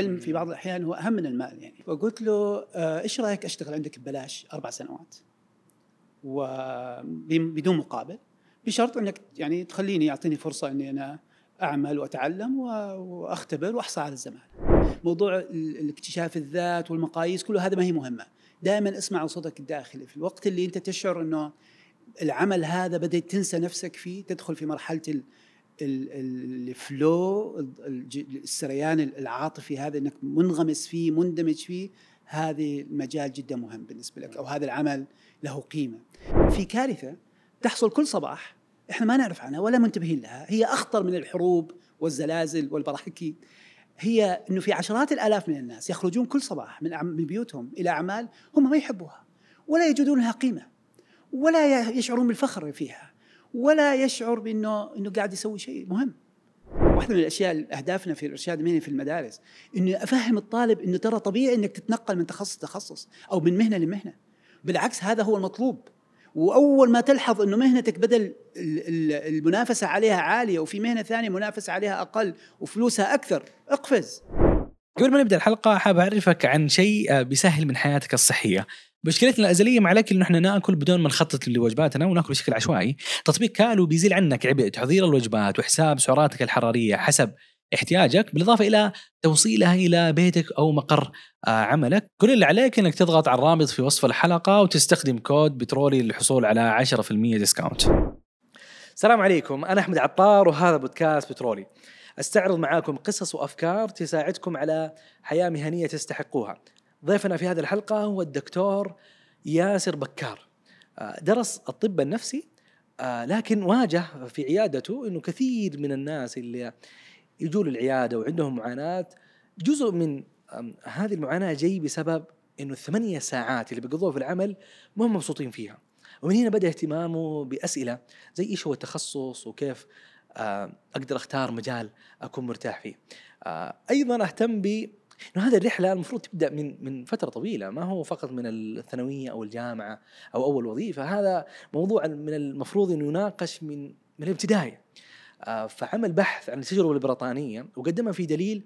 علم في بعض الأحيان هو أهم من المال يعني فقلت له آه، إيش رأيك أشتغل عندك ببلاش أربع سنوات وبدون مقابل بشرط أنك يعني تخليني يعطيني فرصة إني أنا أعمل وأتعلم وأختبر وأحصل على الزماله. موضوع الاكتشاف الذات والمقاييس كل هذا ما هي مهمة. دائما اسمع صوتك الداخلي في الوقت اللي أنت تشعر إنه العمل هذا بدأت تنسى نفسك فيه تدخل في مرحلة الفلو السريان العاطفي هذا إنك منغمس فيه مندمج فيه هذه المجال جدا مهم بالنسبة لك أو هذا العمل له قيمة. في كارثة تحصل كل صباح إحنا ما نعرف عنها ولا منتبهين لها، هي أخطر من الحروب والزلازل والبراكين. هي إنه في عشرات الآلاف من الناس يخرجون كل صباح من من بيوتهم إلى أعمال هم ما يحبوها ولا يجدون لها قيمة ولا يشعرون بالفخر فيها ولا يشعر بانه إنه قاعد يسوي شيء مهم. واحدة من الاشياء أهدافنا في الإرشاد المهني في المدارس انه أفهم الطالب إنه ترى طبيعي إنك تتنقل من تخصص لتخصص أو من مهنة لمهنة. بالعكس هذا هو المطلوب. وأول ما تلحظ إنه مهنتك بدل المنافسة عليها عالية وفي مهنة ثانية منافسة عليها أقل وفلوسها أكثر اقفز قبل ما نبدأ الحلقة حاب أعرفك عن شيء آه، بيسهل من حياتك الصحية مشكلتنا الأزلية مع الأكل إنه إحنا نأكل بدون ما نخطط لوجباتنا ونأكل بشكل عشوائي. تطبيق Calo بيزيل عنك عبء تحضير الوجبات وحساب سعراتك الحرارية حسب احتياجك بالإضافة إلى توصيلها إلى بيتك أو مقر آه، عملك. كل اللي عليك إنك تضغط على الرابط في وصف الحلقة وتستخدم كود بترولي للحصول على 10% discount السلام عليكم. أنا أحمد عطار وهذا بودكاست بترولي. أستعرض معاكم قصص وأفكار تساعدكم على حياة مهنية تستحقوها. ضيفنا في هذه الحلقة هو الدكتور ياسر بكار آه، درس الطب النفسي آه، لكن واجه في عيادته إنه كثير من الناس اللي يجوا للعيادة وعندهم معاناة جزء من هذه المعاناة جاي بسبب إنه الثمانية ساعات اللي بيقضوها في العمل ما هم مبسوطين فيها ومن هنا بدأ اهتمامه بأسئلة زي إيش هو التخصص وكيف آه، أقدر أختار مجال أكون مرتاح فيه. أيضا أهتم ب إنه هذه الرحلة المفروض تبدأ من من فترة طويلة ما هو فقط من الثانوية أو الجامعة أو أول وظيفة هذا موضوع من المفروض إنه يناقش من من الابتدائي آه، فعمل بحث عن التجربة البريطانية وقدمها في دليل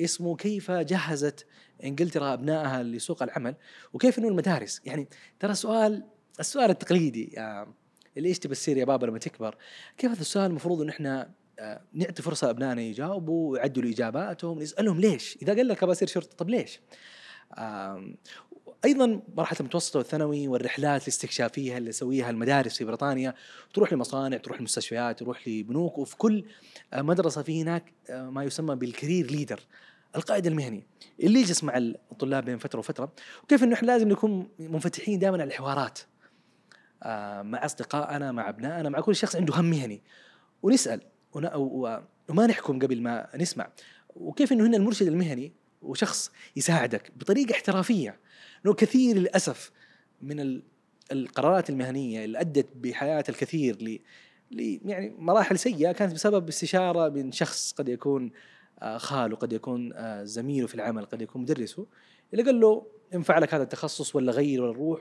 اسمه كيف جهزت إنجلترا أبنائها لسوق العمل وكيف انه المدارس. يعني ترى سؤال السؤال التقليدي اللي إيش تبى تصير يا بابا لما تكبر؟ كيف هذا السؤال المفروض ان إحنا آه، نعطي فرصة لابنائنا يجاوبوا ويعدلوا إجاباتهم نسالهم ليش؟ إذا قال لك ابى اصير شرطة طب ليش؟ أيضا مرحلة المتوسطة والثانوي والرحلات الاستكشافية اللي يسويها المدارس في بريطانيا تروح لمصانع تروح لمستشفيات تروح لبنوك وفي كل آه، مدرسة في هناك آه، ما يسمى بالكارير ليدر القائد المهني اللي يجلس مع الطلاب بين فترة وفترة وكيف إنه إحنا لازم نكون منفتحين دائما على الحوارات مع أصدقائنا مع أبنائنا مع كل شخص عنده هم مهني ونسأل وما نحكم قبل ما نسمع. وكيف إنه هنا المرشد المهني وشخص يساعدك بطريقة احترافية. إنه كثير للأسف من القرارات المهنية اللي أدت بحياة الكثير ل يعني مراحل سيئة كانت بسبب استشارة من شخص قد يكون آه، خاله قد يكون آه، زميله في العمل قد يكون مدرسه اللي قال له ينفع لك هذا التخصص ولا غير ولا روح.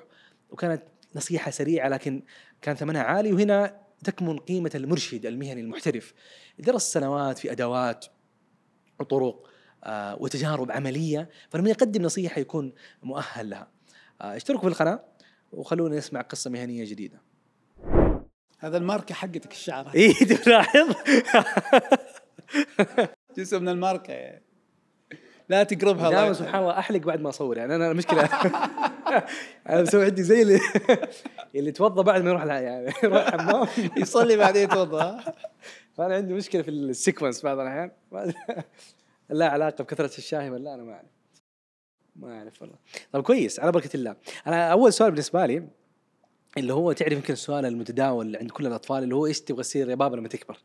وكانت نصيحة سريعة لكن كان ثمنها عالي. وهنا تكمن قيمة المرشد المهني المحترف. درس سنوات في أدوات وطرق آه، وتجارب عملية فلما يقدم نصيحة يكون مؤهل لها. آه، اشتركوا في القناة وخلونا نسمع قصة مهنية جديدة. هذا الماركة حقتك الشعر. إي تلاحظ جزء من الماركة. يعني. لا تقربها لا سبحان الله أحلق بعد ما أصور يعني أنا المشكلة. أنا بسوي عندي زي اللي اللي يتوضا بعد ما يروح يعني يروح الحمام. يصلي بعدين يتوضا فأنا عندي مشكلة في السيكونس بعض الأحيان. لا علاقة بكثرة الشاي ولا أنا ما أعرف. ما أعرف والله. طيب كويس على بركة الله. أنا أول سؤال بالنسبة لي اللي هو تعرف يمكن السؤال المتداول عند كل الأطفال اللي هو إيش تبغى تصير يا بابا لما تكبر؟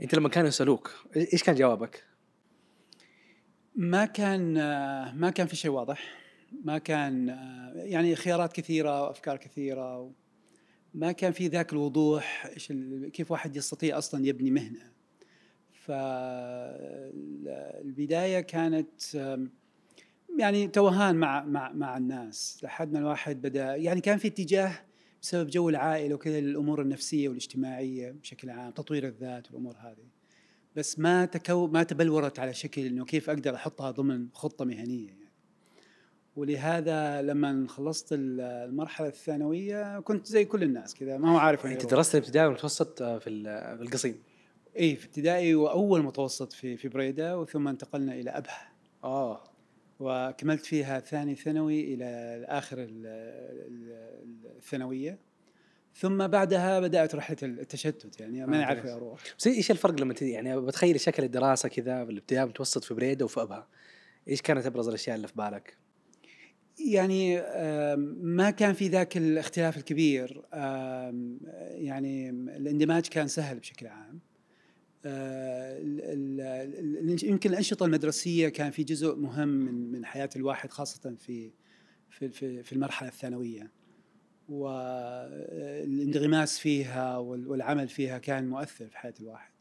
أنت لما كانوا يسألوك إيش كان جوابك؟ ما كان ما كان في شيء واضح. ما كان يعني خيارات كثيرة وافكار كثيرة ما كان في ذاك الوضوح إيش كيف واحد يستطيع أصلا يبني مهنة. فالبدايه كانت يعني توهان مع مع مع الناس. لحد ما الواحد بدأ يعني كان في اتجاه بسبب جو العائلة وكذا للأمور النفسية والاجتماعية بشكل عام تطوير الذات والأمور هذه. بس ما تكو ما تبلورت على شكل إنه كيف أقدر أحطها ضمن خطة مهنية يعني. ولهذا لما خلصت المرحلة الثانوية كنت زي كل الناس كذا ما هو عارف أنت درست الابتدائي والمتوسط في في القصيم؟ اي في ابتدائي وأول متوسط في في بريدة وثم انتقلنا إلى أبها. آه. وكملت فيها ثاني ثانوي إلى آخر الثانوية. ثم بعدها بدأت رحلة التشتت يعني ما اعرف أروح بس إيش الفرق لما يعني بتخيل شكل الدراسة كذا بالابتدائي متوسط في بريده وفي أبها. إيش كانت أبرز الأشياء اللي في بالك؟ يعني ما كان في ذاك الاختلاف الكبير. يعني الاندماج كان سهل بشكل عام. آه، يمكن الأنشطة المدرسية كان في جزء مهم من من حياة الواحد خاصة في في في المرحلة الثانوية. والانغماس فيها والعمل فيها كان مؤثر في حياة الواحد.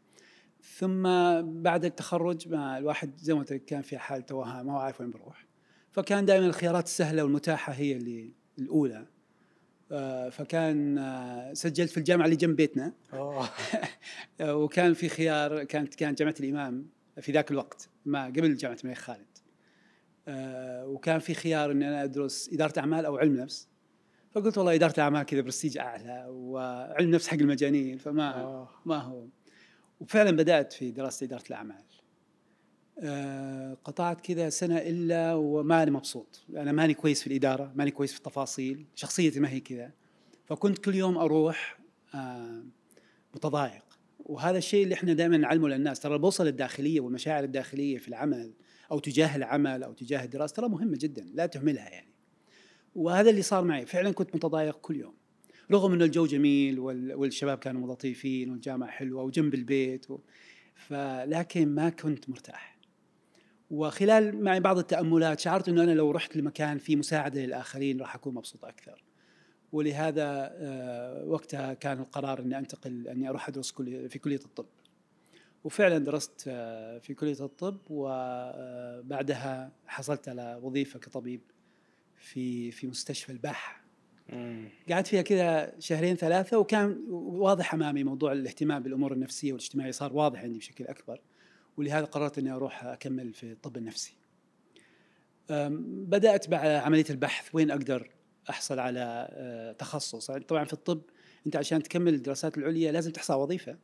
ثم بعد التخرج ما الواحد زي ما قلت لك كان في حال توهان ما هو عارف وين بروح فكان دائما الخيارات السهلة والمتاحة هي اللي الأولى. آه، فكان آه، سجلت في الجامعة اللي جنب بيتنا. وكان في خيار كانت كانت جامعة الإمام في ذاك الوقت ما قبل جامعه الملك خالد. آه، وكان في خيار اني أنا أدرس إدارة أعمال أو علم نفس. فقلت والله إدارة اعمال كذا برستيج أعلى وعلم نفس حق المجانين فما ما هو. وفعلا بدأت في دراسة إدارة الأعمال. آه، قطعت كذا سنة إلا وماني مبسوط. أنا ماني كويس في الإدارة ماني كويس في التفاصيل شخصيتي ما هي كذا. فكنت كل يوم أروح آه، متضايق. وهذا الشيء اللي إحنا دائما نعلمه للناس. ترى البوصلة الداخلية والمشاعر الداخلية في العمل أو تجاه العمل أو تجاه الدراسة ترى مهمة جدا لا تهملها يعني. وهذا اللي صار معي. فعلا كنت متضايق كل يوم. رغم إنه الجو جميل والشباب كانوا لطيفين والجامعة حلوة وجنب البيت و... فلكن ما كنت مرتاح. وخلال معي بعض التأملات شعرت إنه أنا لو رحت لمكان فيه مساعدة للآخرين راح أكون مبسوط أكثر. ولهذا آه، وقتها كان القرار إني أنتقل إني أروح أدرس في كلية الطب. وفعلا درست آه، في كلية الطب وبعدها آه، حصلت على وظيفة كطبيب. في في مستشفى الباحة قعدت فيها كذا شهرين ثلاثة وكان واضح أمامي موضوع الاهتمام بالأمور النفسية والاجتماعية صار واضح عندي بشكل أكبر ولهذا قررت إني أروح أكمل في الطب النفسي. بدأت بعد عملية البحث وين أقدر أحصل على أه، تخصص، طبعا في الطب أنت عشان تكمل الدراسات العليا لازم تحصل وظيفة.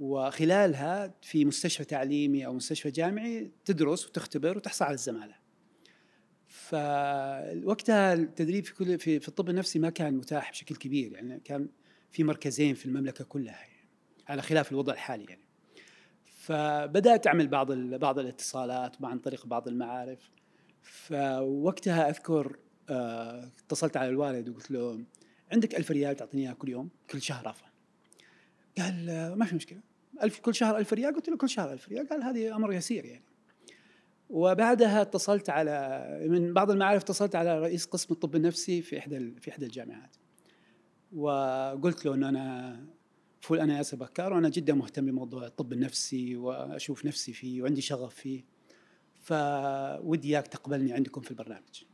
وخلالها في مستشفى تعليمي أو مستشفى جامعي تدرس وتختبر وتحصل على الزمالة. فوقتها التدريب في كل في, في الطب النفسي ما كان متاح بشكل كبير يعني كان في مركزين في المملكة كلها يعني على خلاف الوضع الحالي يعني. فبدأت أعمل بعض بعض الاتصالات عن طريق بعض المعارف. فوقتها أذكر آه، اتصلت على الوالد وقلت له عندك ألف ريال تعطيني إياها كل يوم؟ كل شهر عفوا. قال آه، ما في مشكلة. ألف كل شهر ألف ريال؟ قلت له كل شهر ألف ريال. قال هذه أمر يسير يعني. وبعدها اتصلت على من بعض المعارف اتصلت على رئيس قسم الطب النفسي في إحدى في إحدى الجامعات. وقلت له إنه أنا فول أنا ياسر بكار وأنا جدا مهتم بموضوع الطب النفسي وأشوف نفسي فيه وعندي شغف فيه. فودي إياك تقبلني عندكم في البرنامج.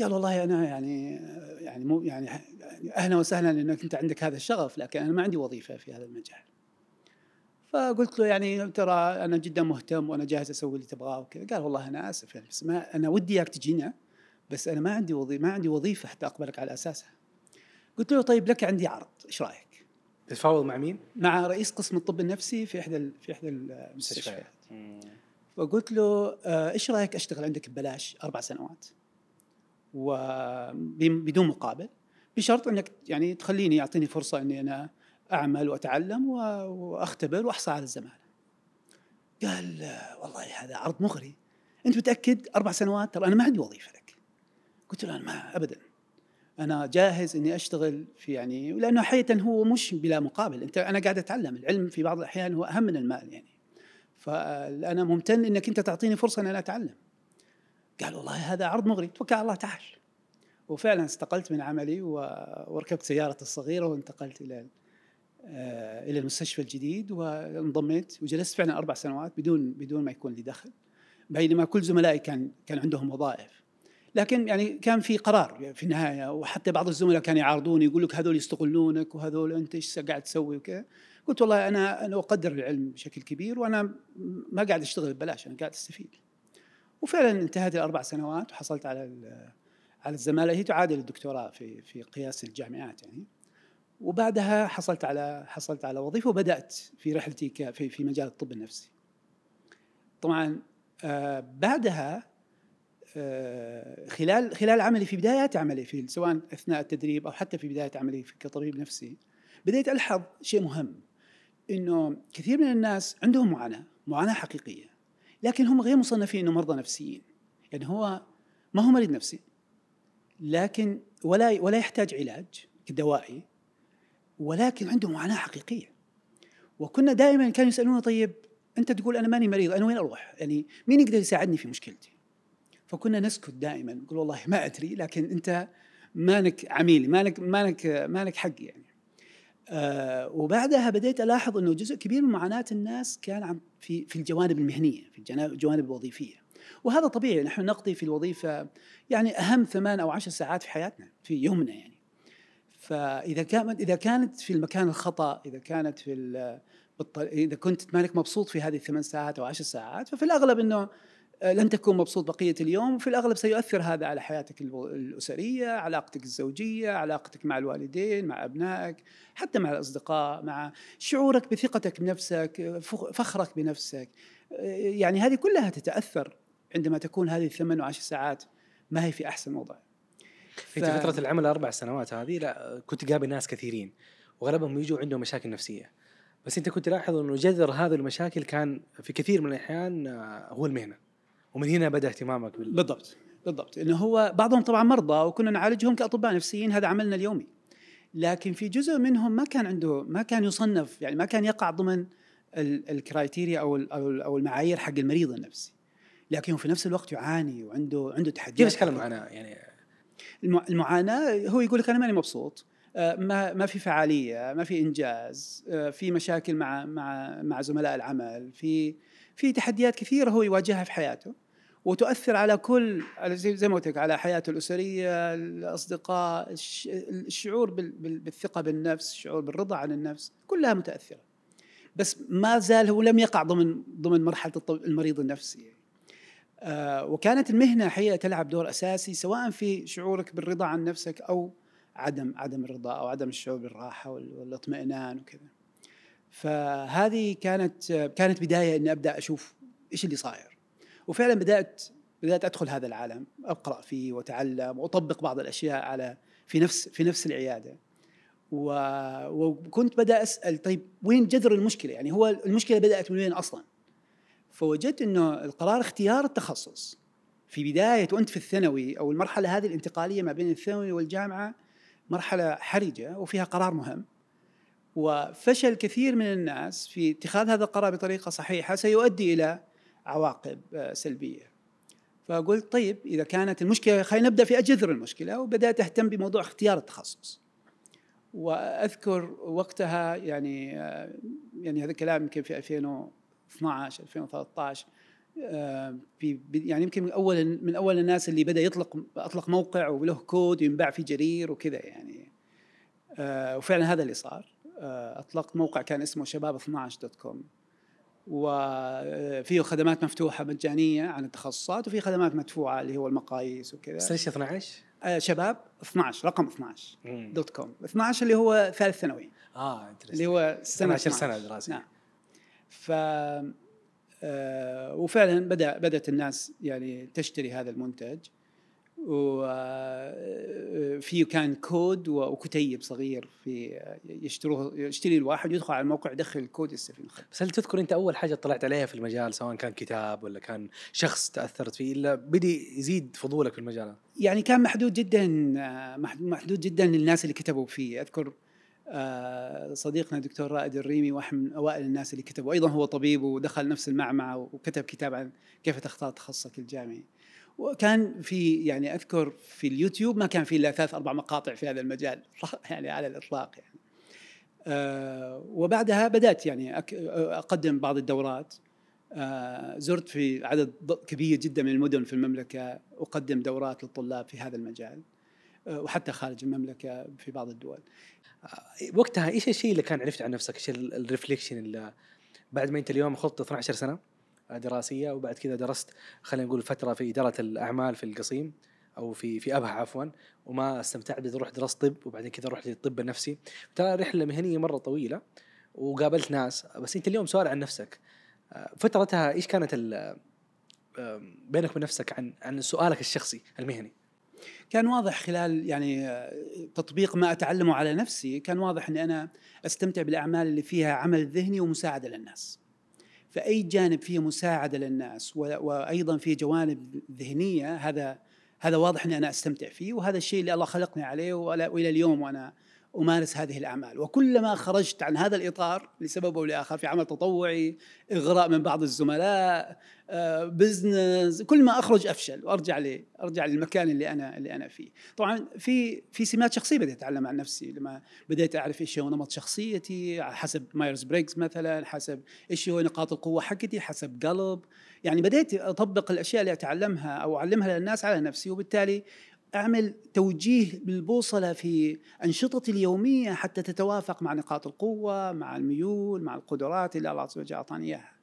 قال والله أنا يعني يعني مو يعني أهلا وسهلا إنك أنت عندك هذا الشغف لكن أنا ما عندي وظيفة في هذا المجال. فقلت له يعني ترى أنا جدا مهتم وأنا جاهز أسوي اللي تبغاه وكذا. قال والله أنا آسف يعني بس ما أنا ودي إياك تجينا بس أنا ما عندي وظيفه ما عندي وظيفة حتى أقبلك على أساسها. قلت له طيب لك عندي عرض إيش رأيك؟ تتفاوض مع مين؟ مع رئيس قسم الطب النفسي في إحدى في إحدى المستشفيات. فقلت له آه، إيش رأيك أشتغل عندك ببلاش أربع سنوات؟ وبدون مقابل بشرط أنك يعني تخليني يعطيني فرصة إني أنا أعمل وأتعلم وأختبر وأحصل على الزماله. قال والله هذا عرض مغري. أنت متأكد أربع سنوات؟ ترى أنا ما عندي وظيفة لك. قلت له أنا ما ابدا. أنا جاهز إني أشتغل في يعني لأنه حقيقة هو مش بلا مقابل. أنت أنا قاعد أتعلم. العلم في بعض الأحيان هو أهم من المال يعني. فأنا ممتن إنك أنت تعطيني فرصة إن أنا أتعلم. قال والله هذا عرض مغري. توكل على الله تعال. وفعلا استقلت من عملي وركبت سيارتي الصغيرة وانتقلت إلى إلى المستشفى الجديد وانضميت وجلست فعلا أربع سنوات بدون بدون ما يكون لي دخل. بينما كل زملائي كان كان عندهم وظائف. لكن يعني كان في قرار في النهاية وحتى بعض الزملاء كانوا يعارضوني يقول لك هذول يستغلونك وهذول أنت إيش قاعد تسوي وكذا. قلت والله أنا أنا أقدر العلم بشكل كبير وأنا ما قاعد أشتغل ببلاش أنا قاعد أستفيد. وفعلا انتهت الأربع سنوات وحصلت على على الزمالة. هي تعادل الدكتوراه في في قياس الجامعات يعني. وبعدها حصلت على حصلت على وظيفة وبدأت في رحلتي في في مجال الطب النفسي. طبعا آه بعدها آه خلال خلال عملي في بدايات عملي في سواء أثناء التدريب أو حتى في بداية عملي كطبيب نفسي بديت ألحظ شيء مهم إنه كثير من الناس عندهم معاناة معاناة حقيقية لكن هم غير مصنفين إنه مرضى نفسيين. يعني هو ما هو مريض نفسي لكن ولا ولا يحتاج علاج دوائي ولكن عنده معاناة حقيقية وكنا دائما كانوا يسألونا طيب أنت تقول أنا ماني مريض أنا وين أروح؟ يعني مين يقدر يساعدني في مشكلتي؟ فكنا نسكت دائما نقول والله ما أدري لكن أنت مانك عميلي مانك مانك مانك حقي يعني. آه وبعدها بديت ألاحظ إنه جزء كبير من معاناة الناس كان عن في في الجوانب المهنية في الجوانب الوظيفية وهذا طبيعي نحن نقضي في الوظيفة يعني أهم ثمان أو عشر ساعات في حياتنا في يومنا يعني فإذا كانت إذا كانت في المكان الخطأ إذا كانت في إذا كنت مانك مبسوط في هذه الثمان ساعات أو عشر ساعات ففي الأغلب إنه آه، لن تكون مبسوط بقية اليوم وفي الأغلب سيؤثر هذا على حياتك الأسرية، علاقتك الزوجية، علاقتك مع الوالدين، مع أبنائك، حتى مع الأصدقاء، مع شعورك بثقتك بنفسك، فخرك بنفسك. آه، يعني هذه كلها تتأثر عندما تكون هذه الثمان وعشر ساعات ما هي في أحسن وضع. ف... في فترة العمل الاربع سنوات هذه لا كنت قابل ناس كثيرين واغلبهم يجوا عندهم مشاكل نفسية. بس أنت كنت تلاحظ إنه جذر هذه المشاكل كان في كثير من الأحيان آه، هو المهنة. ومن هنا بدأ اهتمامك بال... بالضبط بالضبط. إنه هو بعضهم طبعا مرضى وكنا نعالجهم كأطباء نفسيين هذا عملنا اليومي. لكن في جزء منهم ما كان عنده ما كان يصنف يعني ما كان يقع ضمن الكرايتيريا أو أو المعايير حق المريض النفسي. لكن في نفس الوقت يعاني وعنده عنده تحديات. كيف اشكال المعاناة؟ يعني المعاناة هو يقول لك أنا ماني مبسوط. آه، ما ما في فعالية ما في إنجاز. آه، في مشاكل مع مع مع زملاء العمل. في في تحديات كثيرة هو يواجهها في حياته. وتؤثر على كل على زي ما قلت لك على حياته الأسرية الأصدقاء الشعور بالثقة بالنفس الشعور بالرضا عن النفس كلها متأثرة. بس ما زال هو لم يقع ضمن ضمن مرحلة المريض النفسي. وكانت المهنة حقيقه تلعب دور أساسي سواء في شعورك بالرضا عن نفسك أو عدم عدم الرضا أو عدم الشعور بالراحة والاطمئنان وكذا. فهذه كانت كانت بداية إني أبدأ أشوف إيش اللي صاير. وفعلا بدأت بدأت أدخل هذا العالم أقرأ فيه وأتعلم وأطبق بعض الأشياء على في نفس في نفس العيادة. و... وكنت بدأ أسأل طيب وين جذر المشكلة؟ يعني هو المشكلة بدأت من وين أصلا؟ فوجدت إنه القرار اختيار التخصص في بداية وأنت في الثانوي أو المرحلة هذه الانتقالية ما بين الثانوي والجامعة مرحلة حرجة وفيها قرار مهم وفشل كثير من الناس في اتخاذ هذا القرار بطريقة صحيحة سيؤدي إلى عواقب آه، سلبية. فقلت طيب إذا كانت المشكلة خلينا نبدأ في أجذر المشكلة وبدأت أهتم بموضوع اختيار التخصص. وأذكر وقتها يعني آه، يعني هذا الكلام يمكن في 2012 2013 آه، في يعني يمكن من أول من أول الناس اللي بدأ يطلق أطلق موقع وله كود وينباع في جرير وكذا يعني. آه، وفعلا هذا اللي صار. آه، أطلقت موقع كان اسمه شباب 12 dot com. وفيه خدمات مفتوحة مجانية عن التخصصات وفي خدمات مدفوعة اللي هو المقاييس وكذا. بس ليش 12 شباب 12 رقم 12 dot com. 12 اللي هو ثالث ثانوي. آه اللي هو سنة 12 سنة دراسية. نعم. ف آه، وفعلا بدأ بدأت الناس يعني تشتري هذا المنتج. وفيه كان كود وكتيب صغير في يشتروه يشتري الواحد يدخل على الموقع يدخل الكود يستفيد بس هل تذكر أنت أول حاجة طلعت عليها في المجال سواء كان كتاب ولا كان شخص تأثرت فيه إلا بدي يزيد فضولك في المجال؟ يعني كان محدود جدا محدود جدا للناس اللي كتبوا فيه. أذكر آه، صديقنا الدكتور رائد الريمي واحد من اوائل الناس اللي كتبوا. أيضا هو طبيب ودخل نفس المعمعة وكتب كتاب عن كيف تختار تخصصك الجامعي. وكان في يعني أذكر في اليوتيوب ما كان في إلا ثلاث أربع مقاطع في هذا المجال يعني على الإطلاق يعني. آه، وبعدها بدأت يعني أقدم بعض الدورات. آه، زرت في عدد كبير جدا من المدن في المملكة أقدم دورات للطلاب في هذا المجال. آه، وحتى خارج المملكة في بعض الدول. وقتها إيش الشيء اللي كان عرفت عن نفسك؟ إيش الريفليكشن اللي بعد ما أنت اليوم خضت 12 سنة دراسية وبعد كذا درست خلينا نقول فترة في إدارة الأعمال في القصيم أو في في أبها عفوا وما استمتعت بدي أروح درست طب وبعدين كذا رحت للطب النفسي. ترى رحله مهنية مرة طويلة وقابلت ناس. بس أنت اليوم سؤال عن نفسك. فترتها إيش كانت بينك وبين نفسك عن عن سؤالك الشخصي المهني؟ كان واضح خلال يعني تطبيق ما أتعلمه على نفسي كان واضح إني أنا أستمتع بالأعمال اللي فيها عمل ذهني ومساعدة للناس. فأي جانب فيه مساعدة للناس وأيضا فيه جوانب ذهنية هذا هذا واضح إني أنا أستمتع فيه وهذا الشيء اللي الله خلقني عليه وإلى اليوم وأنا أمارس هذه الأعمال. وكلما خرجت عن هذا الإطار لسبب أو لآخر في عمل تطوعي إغراء من بعض الزملاء business كل ما أخرج أفشل وأرجع لي أرجع للمكان اللي أنا اللي أنا فيه طبعا في في سمات شخصية بديت أتعلم عن نفسي لما بديت أعرف إيش هو نمط شخصيتي حسب Myers Briggs مثلا حسب إيش هو نقاط القوة حقتي حسب Gallup يعني بديت أطبق الأشياء اللي أتعلمها أو أعلمها للناس على نفسي وبالتالي أعمل توجيه بالبوصله في أنشطتي اليومية حتى تتوافق مع نقاط القوة، مع الميول، مع القدرات اللي الله عز وجل أعطاني إياها.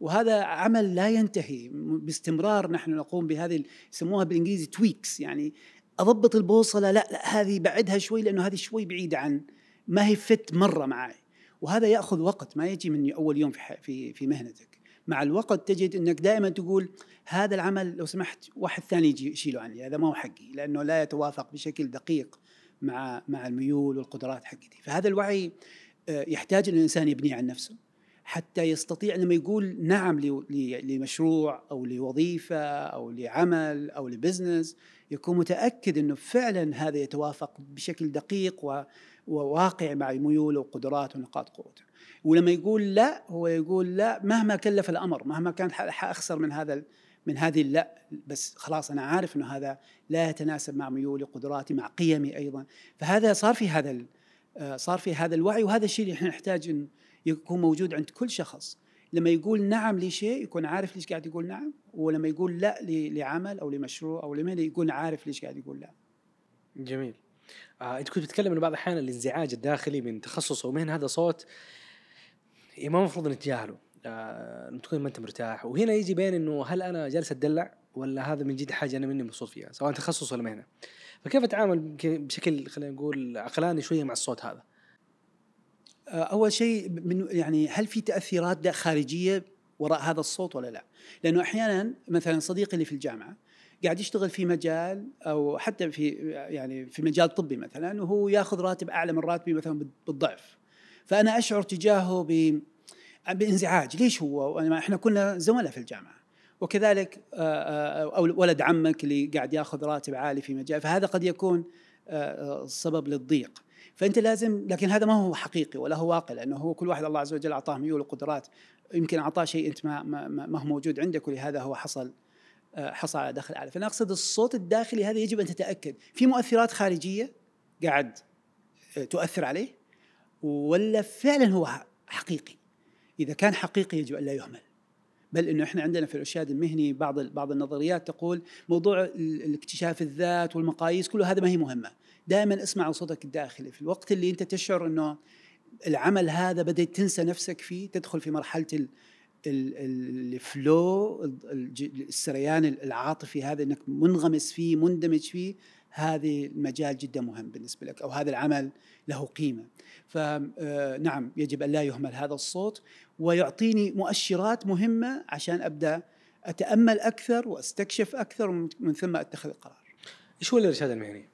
وهذا عمل لا ينتهي. باستمرار نحن نقوم بهذه يسموها بالإنجليزي tweaks يعني أضبط البوصلة لا لا هذه بعدها شوي لأنه هذه شوي بعيدة عن ما هي fit مرة معي. وهذا يأخذ وقت ما يجي من أول يوم في في في مهنتك. مع الوقت تجد أنك دائما تقول هذا العمل لو سمحت واحد ثاني يجي يشيله عني هذا ما هو حقي لأنه لا يتوافق بشكل دقيق مع مع الميول والقدرات حقتي. فهذا الوعي آه، يحتاج ان الانسان يبنيه عن نفسه. حتى يستطيع لما يقول نعم لمشروع أو لوظيفة أو لعمل أو لبزنس يكون متأكد إنه فعلا هذا يتوافق بشكل دقيق وواقع مع ميوله وقدراته ونقاط قوته. ولما يقول لا هو يقول لا مهما كلف الأمر مهما كان حأخسر من هذا من هذه لا بس خلاص أنا عارف إنه هذا لا يتناسب مع ميولي قدراتي مع قيمي أيضا فهذا صار في هذا آه، صار في هذا الوعي وهذا الشيء اللي إحنا نحتاج يكون موجود عند كل شخص. لما يقول نعم لشيء يكون عارف ليش قاعد يقول نعم ولما يقول لا لعمل أو لمشروع أو لمهنة يكون عارف ليش قاعد يقول لا. جميل. آه إنت كنت بتتكلم إنه بعض الأحيان الانزعاج الداخلي من تخصص أو مهنه هذا صوت ما المفروض نتجاهله آه تكون ما أنت مرتاح. وهنا يجي بين إنه هل أنا جالس أتدلع ولا هذا من جد حاجة أنا مني مبسوط فيها سواء تخصص ولا مهنة. فكيف أتعامل بشكل خلينا نقول عقلاني شوية مع الصوت هذا؟ أول شيء من يعني هل في تأثيرات خارجية وراء هذا الصوت ولا لا؟ لأنه أحيانا مثلا صديقي اللي في الجامعة قاعد يشتغل في مجال أو حتى في يعني في مجال طبي مثلا وهو ياخذ راتب أعلى من راتبي مثلا بالضعف. فأنا أشعر تجاهه ب بانزعاج. ليش هو؟ إحنا كنا زملاء في الجامعة. وكذلك آه، آه، أو ولد عمك اللي قاعد ياخذ راتب عالي في مجال فهذا قد يكون آه، سبب للضيق. فأنت لازم لكن هذا ما هو حقيقي ولا هو واقع لأنه هو كل واحد الله عز وجل أعطاه ميول وقدرات يمكن أعطاه شيء أنت ما ما, ما هو موجود عندك ولهذا هو حصل حصل على دخل أعلى. فأنا أقصد الصوت الداخلي هذا يجب أن تتأكد. في مؤثرات خارجية قاعد تؤثر عليه ولا فعلا هو حقيقي؟ إذا كان حقيقي يجب أن لا يهمل. بل إنه إحنا عندنا في الإرشاد المهني بعض بعض النظريات تقول موضوع الاكتشاف الذات والمقاييس كل هذا ما هي مهمة. دائما اسمع صوتك الداخلي في الوقت اللي أنت تشعر إنه العمل هذا بدأت تنسى نفسك فيه تدخل في مرحلة الفلو السريان العاطفي هذا إنك منغمس فيه مندمج فيه هذه المجال جدا مهم بالنسبة لك أو هذا العمل له قيمة فنعم آه، يجب أن لا يهمل هذا الصوت ويعطيني مؤشرات مهمة عشان أبدأ أتأمل أكثر وأستكشف أكثر من ثم أتخذ القرار. إيش هو الإرشاد المهني؟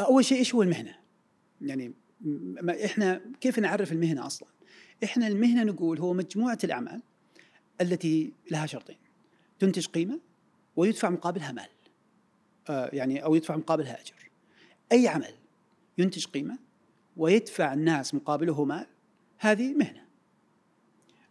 أول شيء إيش هو المهنة؟ يعني إحنا كيف نعرف المهنة أصلا؟ إحنا المهنة نقول هو مجموعة الأعمال التي لها شرطين تنتج قيمة ويدفع مقابلها مال. آه يعني أو يدفع مقابلها أجر. أي عمل ينتج قيمة ويدفع الناس مقابله مال هذه مهنة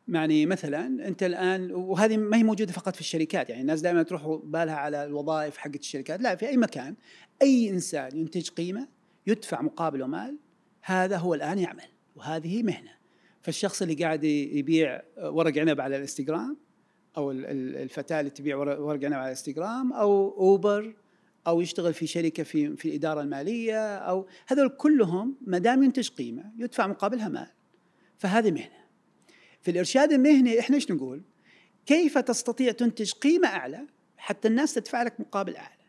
يعني مثلا أنت الآن وهذه ما هي موجودة فقط في الشركات يعني الناس دائما تروح بالها على الوظائف حقت الشركات. لا في أي مكان أي إنسان ينتج قيمة يدفع مقابله مال هذا هو الآن يعمل وهذه مهنة. فالشخص اللي قاعد يبيع ورق عنب على الإنستغرام أو الفتاة اللي تبيع ورق عنب على الإنستغرام أو أوبر أو يشتغل في شركة في في الإدارة المالية أو هذول كلهم ما دام ينتج قيمة يدفع مقابلها مال. فهذه مهنة. في الإرشاد المهني إحنا إيش نقول؟ كيف تستطيع تنتج قيمة أعلى حتى الناس تدفع لك مقابل أعلى؟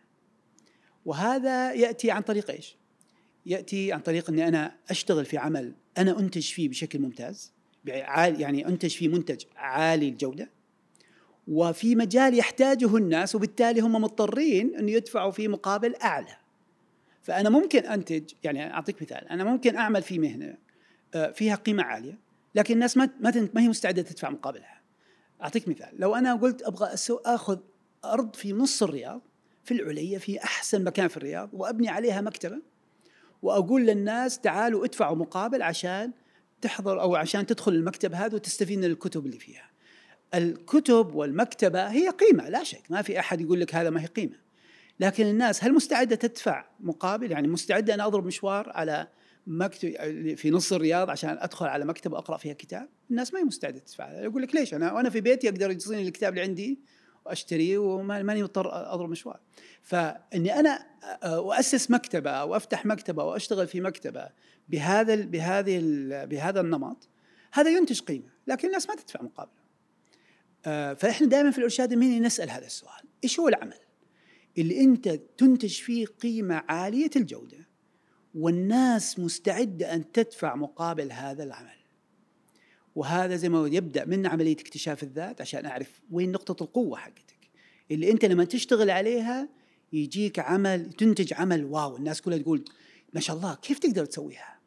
وهذا يأتي عن طريق إيش؟ يأتي عن طريق إني أنا أشتغل في عمل أنا أنتج فيه بشكل ممتاز يعني أنتج فيه منتج عالي الجودة وفي مجال يحتاجه الناس وبالتالي هم مضطرين انه يدفعوا فيه مقابل أعلى. فأنا ممكن أنتج يعني أعطيك مثال أنا ممكن أعمل في مهنة آه، فيها قيمة عالية لكن الناس ما ما هي مستعدة تدفع مقابلها أعطيك مثال لو أنا قلت أبغى آخذ أرض في نص الرياض في العليه في أحسن مكان في الرياض وأبني عليها مكتبة وأقول للناس تعالوا ادفعوا مقابل عشان تحضر أو عشان تدخل المكتب هذا وتستفيد من الكتب اللي فيها. الكتب والمكتبة هي قيمة لا شك ما في أحد يقول لك هذا ما هي قيمة. لكن الناس هل مستعدة تدفع مقابل يعني مستعدة أنا أضرب مشوار على مكتب في نص الرياض عشان أدخل على مكتب اقرا فيها كتاب. الناس ما هي مستعدة تدفع. يقول لك ليش؟ أنا وأنا في بيتي أقدر يجيني الكتاب اللي عندي واشتريه وماني مضطر أضرب مشوار. فإني أنا اؤسس مكتبة أو افتح مكتبة أو اشتغل في مكتبة بهذا بهذه بهذا النمط هذا ينتج قيمة لكن الناس ما تدفع مقابله. فإحنا دائما في الأرشاد المهني نسأل هذا السؤال. إيش هو العمل اللي أنت تنتج فيه قيمة عالية الجودة؟ والناس مستعده أن تدفع مقابل هذا العمل. وهذا زي ما يبدأ من عملية اكتشاف الذات عشان أعرف وين نقطة القوة حقتك. اللي أنت لما تشتغل عليها يجيك عمل تنتج عمل واو. الناس كلها تقول ما شاء الله كيف تقدر تسويها؟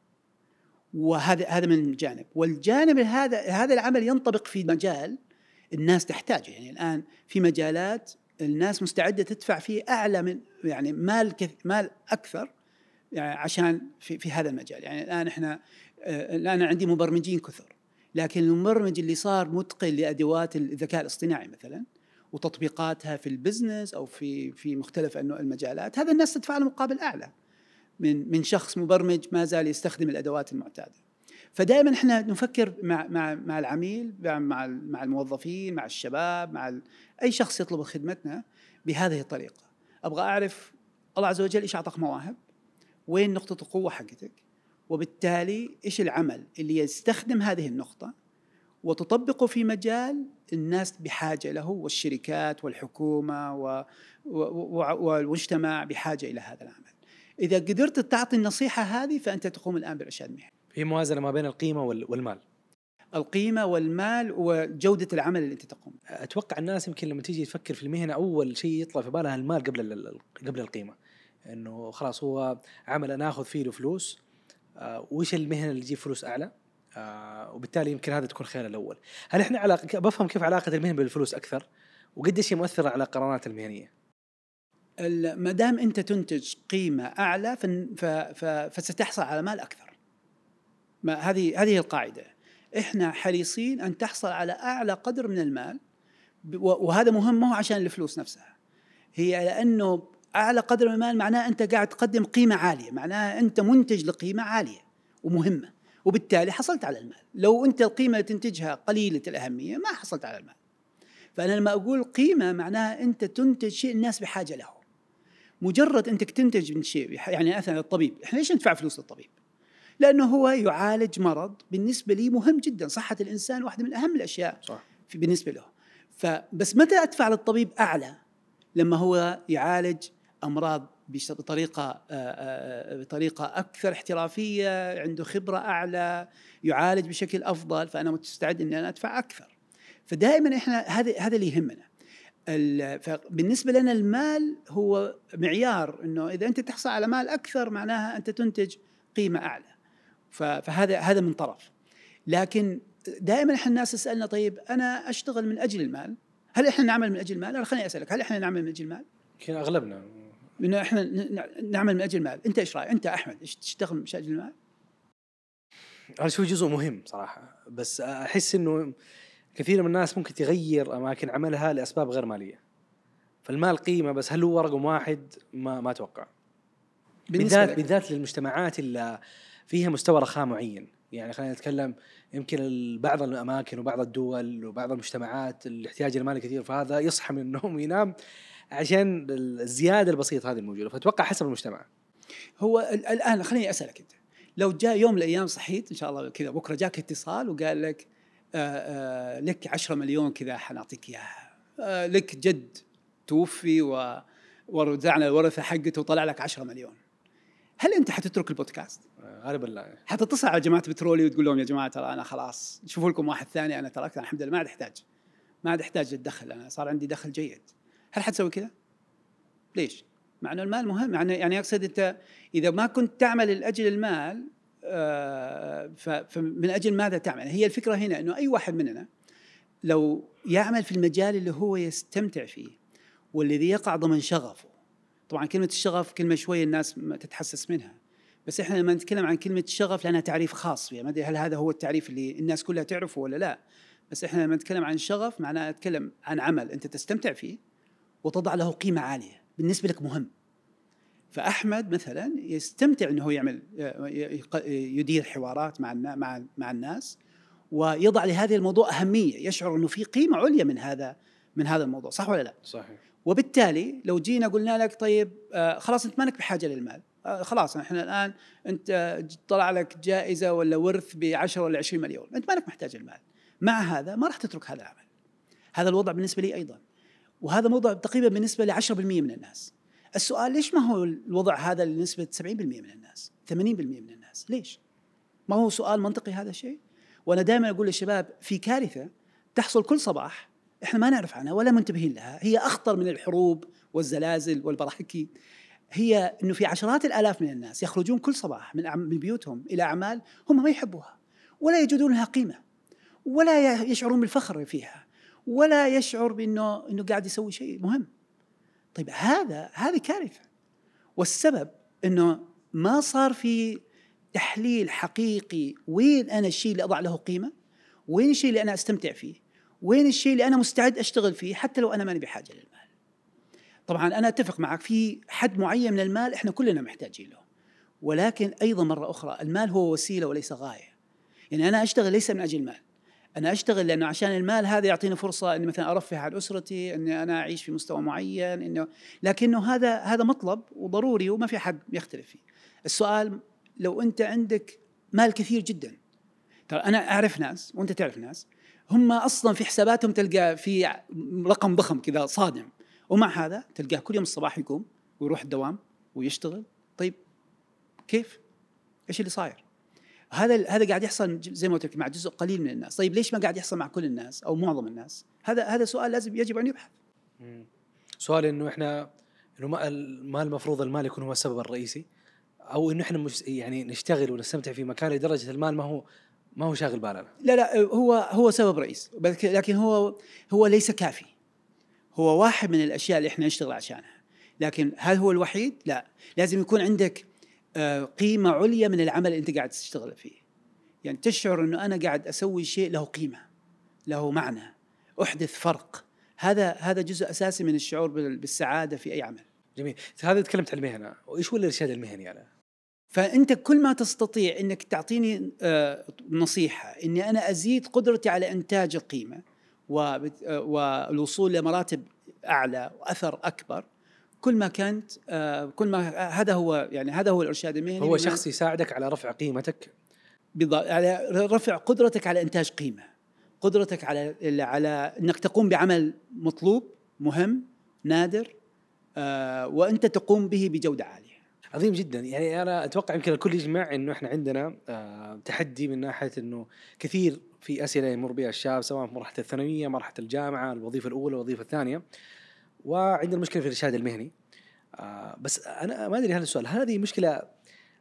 وهذا هذا من جانب. والجانب هذا هذا العمل ينطبق في مجال الناس تحتاجه. يعني الآن في مجالات الناس مستعدة تدفع فيه أعلى من يعني مال كث مال أكثر يعني عشان في في هذا المجال. يعني الآن إحنا آه، الآن عندي مبرمجين كثر لكن المبرمج اللي صار متقن لأدوات الذكاء الاصطناعي مثلا وتطبيقاتها في البزنس أو في في مختلف المجالات هذا الناس تدفع له مقابل أعلى من من شخص مبرمج ما زال يستخدم الأدوات المعتادة. فدائما إحنا نفكر مع مع مع العميل مع مع الموظفين مع الشباب مع أي شخص يطلب خدمتنا بهذه الطريقة. أبغى أعرف الله عز وجل إيش أعطاك مواهب؟ وين نقطة القوة حقتك وبالتالي إيش العمل اللي يستخدم هذه النقطة وتطبقه في مجال الناس بحاجة له والشركات والحكومة والمجتمع بحاجة إلى هذا العمل. إذا قدرت تعطي النصيحة هذه فأنت تقوم الآن بالارشاد المهني. في موازنة ما بين القيمة والمال. القيمة والمال وجودة العمل اللي أنت تقوم أتوقع الناس يمكن لما تيجي تفكر في المهنة أول شيء يطلع في بالها المال قبل قبل القيمة. إنه خلاص هو عمل أنا اخذ فيه فلوس آه وش المهنة اللي تجيب فلوس أعلى؟ آه وبالتالي يمكن هذا تكون خيار الأول. هل إحنا علاقه بفهم كيف علاقة المهنة بالفلوس أكثر؟ وقديش هي مؤثرة على قرارات المهنية؟ ما دام أنت تنتج قيمة أعلى فستحصل على مال أكثر. ما هذه هذه القاعدة. إحنا حريصين أن تحصل على أعلى قدر من المال وهذا مهم مو عشان الفلوس نفسها. هي لأنه أعلى قدر من المال معناه أنت قاعد تقدم قيمة عالية، معناها أنت منتج لقيمة عالية ومهمة. وبالتالي حصلت على المال. لو أنت القيمة اللي تنتجها قليلة الأهمية ما حصلت على المال. فأنا لما أقول قيمة معناها أنت تنتج شيء الناس بحاجة له. مجرد أنك تنتج من شيء يعني مثلا الطبيب إحنا ليش ندفع فلوس للطبيب؟ لأنه هو يعالج مرض بالنسبة لي مهم جدا صحة الإنسان واحدة من أهم الأشياء صح. في بالنسبة له. فبس متى أدفع للطبيب أعلى؟ لما هو يعالج أمراض بطريقة آه، آه، بطريقة أكثر احترافية عنده خبرة أعلى يعالج بشكل أفضل فأنا مستعد إني أنا أدفع أكثر. فدائما إحنا هذا هذا اللي يهمنا. بالنسبة لنا المال هو معيار إنه إذا أنت تحصل على مال أكثر معناها أنت تنتج قيمة أعلى. فهذا هذا من طرف. لكن دائما إحنا الناس تسألنا طيب أنا أشتغل من أجل المال؟ هل إحنا نعمل من أجل المال؟ خليني أسألك هل إحنا نعمل من أجل المال؟ يمكن أغلبنا. إنه إحنا نعمل من أجل المال، أنت إيش رأيك؟ أنت أحمد إيش تشتغل من أجل المال؟ هذا شوي جزء مهم صراحة بس أحس إنه كثير من الناس ممكن تغير أماكن عملها لأسباب غير مالية. فالمال قيمة بس هل هو رقم واحد؟ ما ما أتوقع. بالذات بالذات للمجتمعات اللي فيها مستوى رخاء معين، يعني خلينا نتكلم يمكن بعض الأماكن وبعض الدول وبعض المجتمعات الاحتياج المالي كثير فهذا يصحى من النوم وينام عشان الزيادة البسيطة هذه الموجودة. فأتوقع حسب المجتمع. هو ال- الآن خليني أسألك أنت. لو جاء يوم من الأيام صحيت إن شاء الله كذا بكرة جاك اتصال وقال لك آآ آآ لك 10 مليون كذا حنعطيك إياها. آه، لك جد توفي و ورجعنا الورثة حقته وطلع لك 10 مليون. هل أنت حتترك البودكاست؟ آه، غالبا لا. حتتصل على جماعة بترولي وتقول لهم يا جماعة ترى أنا خلاص شوفوا لكم واحد ثاني أنا تركت الحمد لله ما عاد أحتاج. ما عاد أحتاج للدخل أنا صار عندي دخل جيد. هل حتسوي كذا؟ ليش؟ مع انه المال مهم يعني يعني أقصد أنت إذا ما كنت تعمل لأجل المال آه، فمن أجل ماذا تعمل؟ هي الفكرة هنا إنه أي واحد مننا لو يعمل في المجال اللي هو يستمتع فيه والذي يقع ضمن شغفه طبعا كلمة الشغف كلمة شوية الناس تتحسس منها بس إحنا لما نتكلم عن كلمة شغف لنا تعريف خاص فيها ما أدري هل هذا هو التعريف اللي الناس كلها تعرفه ولا لا بس إحنا لما نتكلم عن شغف معناه نتكلم عن عمل أنت تستمتع فيه وتضع له قيمة عالية بالنسبة لك مهم. فأحمد مثلا يستمتع إنه يعمل يدير حوارات مع مع الناس ويضع لهذا الموضوع أهمية يشعر إنه في قيمة عليا من هذا من هذا الموضوع صح ولا لا؟ صحيح. وبالتالي لو جينا قلنا لك طيب آه خلاص أنت مالك بحاجة للمال آه خلاص إحنا الآن أنت طلع لك جائزة ولا ورث ب 10 ولا 20 مليون أنت مالك محتاج المال. مع هذا ما راح تترك هذا العمل. هذا الوضع بالنسبة لي أيضا. وهذا موضوع تقريبا بالنسبة ل 10% من الناس. السؤال ليش ما هو الوضع هذا لنسبة 70% من الناس؟ 80% من الناس. ليش؟ ما هو سؤال منطقي هذا الشيء؟ وأنا دائما أقول للشباب في كارثة تحصل كل صباح إحنا ما نعرف عنها ولا منتبهين لها. هي أخطر من الحروب والزلازل والبراكين. هي إنه في عشرات الآلاف من الناس يخرجون كل صباح من من بيوتهم إلى أعمال هم ما يحبوها ولا يجدون لها قيمة ولا يشعرون بالفخر فيها. ولا يشعر بانه إنه قاعد يسوي شيء مهم. طيب هذا هذه كارثة. والسبب إنه ما صار في تحليل حقيقي وين أنا الشيء اللي أضع له قيمة وين الشيء اللي أنا أستمتع فيه وين الشيء اللي أنا مستعد أشتغل فيه حتى لو أنا ماني بحاجة للمال. طبعا أنا أتفق معك في حد معين من المال إحنا كلنا محتاجين له. ولكن أيضا مرة أخرى المال هو وسيلة وليس غاية. يعني أنا أشتغل ليس من أجل المال. أنا أشتغل لأنه عشان المال هذا يعطيني فرصة إني مثلا أرفه عن أسرتي إني أنا أعيش في مستوى معين إنه لكنه هذا هذا مطلب وضروري وما في حد يختلف فيه السؤال لو أنت عندك مال كثير جدا ترى أنا أعرف ناس وأنت تعرف ناس هم أصلا في حساباتهم تلقى في رقم ضخم كذا صادم ومع هذا تلقاه كل يوم الصباح يقوم ويروح الدوام ويشتغل طيب كيف؟ إيش اللي صاير؟ هذا هذا قاعد يحصل زي ما قلت لك مع جزء قليل من الناس، طيب ليش ما قاعد يحصل مع كل الناس أو معظم الناس؟ هذا هذا سؤال لازم يجب أن يبحث. سؤال إنه إحنا إنه ما المفروض المال يكون هو السبب الرئيسي أو إنه إحنا مش يعني نشتغل ونستمتع في مكان لدرجة المال ما هو ما هو شاغل بالنا لا لا هو هو سبب رئيس بس- لكن هو هو ليس كافي. هو واحد من الأشياء اللي إحنا نشتغل عشانها. لكن هل هو الوحيد؟ لا، لازم يكون عندك قيمة عليا من العمل اللي انت قاعد تشتغل فيه. يعني تشعر انه أنا قاعد أسوي شيء له قيمة له معنى أحدث فرق. هذا هذا جزء أساسي من الشعور بال- بالسعادة في أي عمل. جميل. هذا تكلمت عن المهنة. وإيش هو الإرشاد المهني على فأنت كل ما تستطيع إنك تعطيني آه، نصيحة إني أنا أزيد قدرتي على إنتاج القيمة آه، والوصول لمراتب أعلى وأثر أكبر كل ما كانت آه، كل ما هذا هو يعني هذا هو الإرشاد المهني هو شخص يساعدك على رفع قيمتك؟ بالضبط على رفع قدرتك على إنتاج قيمة قدرتك على على إنك تقوم بعمل مطلوب مهم نادر آه، وأنت تقوم به بجودة عالية. عظيم جدا. يعني أنا أتوقع يمكن الكل يجمع إنه إحنا عندنا آه تحدي من ناحية إنه كثير في اسئله يمر بها الشاب سواء في مرحلة الثانوية مرحلة الجامعة الوظيفة الأولى الوظيفة الثانية. وعندنا مشكله في الإرشاد المهني. آه بس أنا ما أدري هذا السؤال هل هذه مشكلة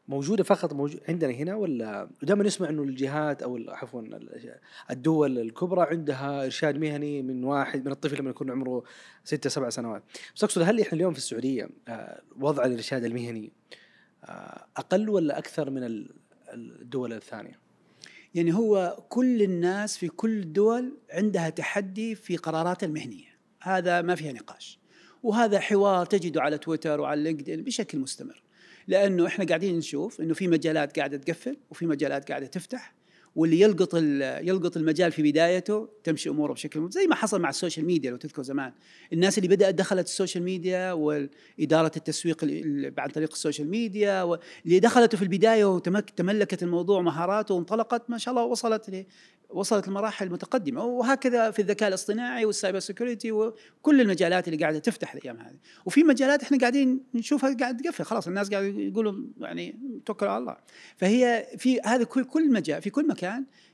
موجودة فقط موجود عندنا هنا ولا دائما نسمع إنه الجهات أو عفوا ال- الدول الكبرى عندها إرشاد مهني من واحد من الطفل لما يكون عمره ستة سبع سنوات؟ بس أقصد هل إحنا اليوم في السعودية آه، وضع الإرشاد المهني آه، أقل ولا أكثر من ال- الدول الثانية؟ يعني هو كل الناس في كل الدول عندها تحدي في قرارات المهنية. هذا ما فيها نقاش. وهذا حوار تجده على تويتر وعلى لينكدين بشكل مستمر. لأنه إحنا قاعدين نشوف إنه في مجالات قاعدة تقفل وفي مجالات قاعدة تفتح. واللي يلقط يلقط المجال في بدايته تمشي أموره بشكل زي ما حصل مع ال social media لو تذكر زمان. الناس اللي بدأت دخلت ال social media وإدارة التسويق عن طريق ال social media واللي دخلته في البداية وتملكت الموضوع مهاراته وانطلقت ما شاء الله وصلت وصلت لمراحل متقدمة. وهكذا في الذكاء الاصطناعي وال cyber security وكل المجالات اللي قاعدة تفتح الأيام هذه. وفي مجالات إحنا قاعدين نشوفها قاعدة تقفل. خلاص الناس قاعدة يقولوا يعني توكل على الله. فهي في هذا كل كل مجال في كل مكان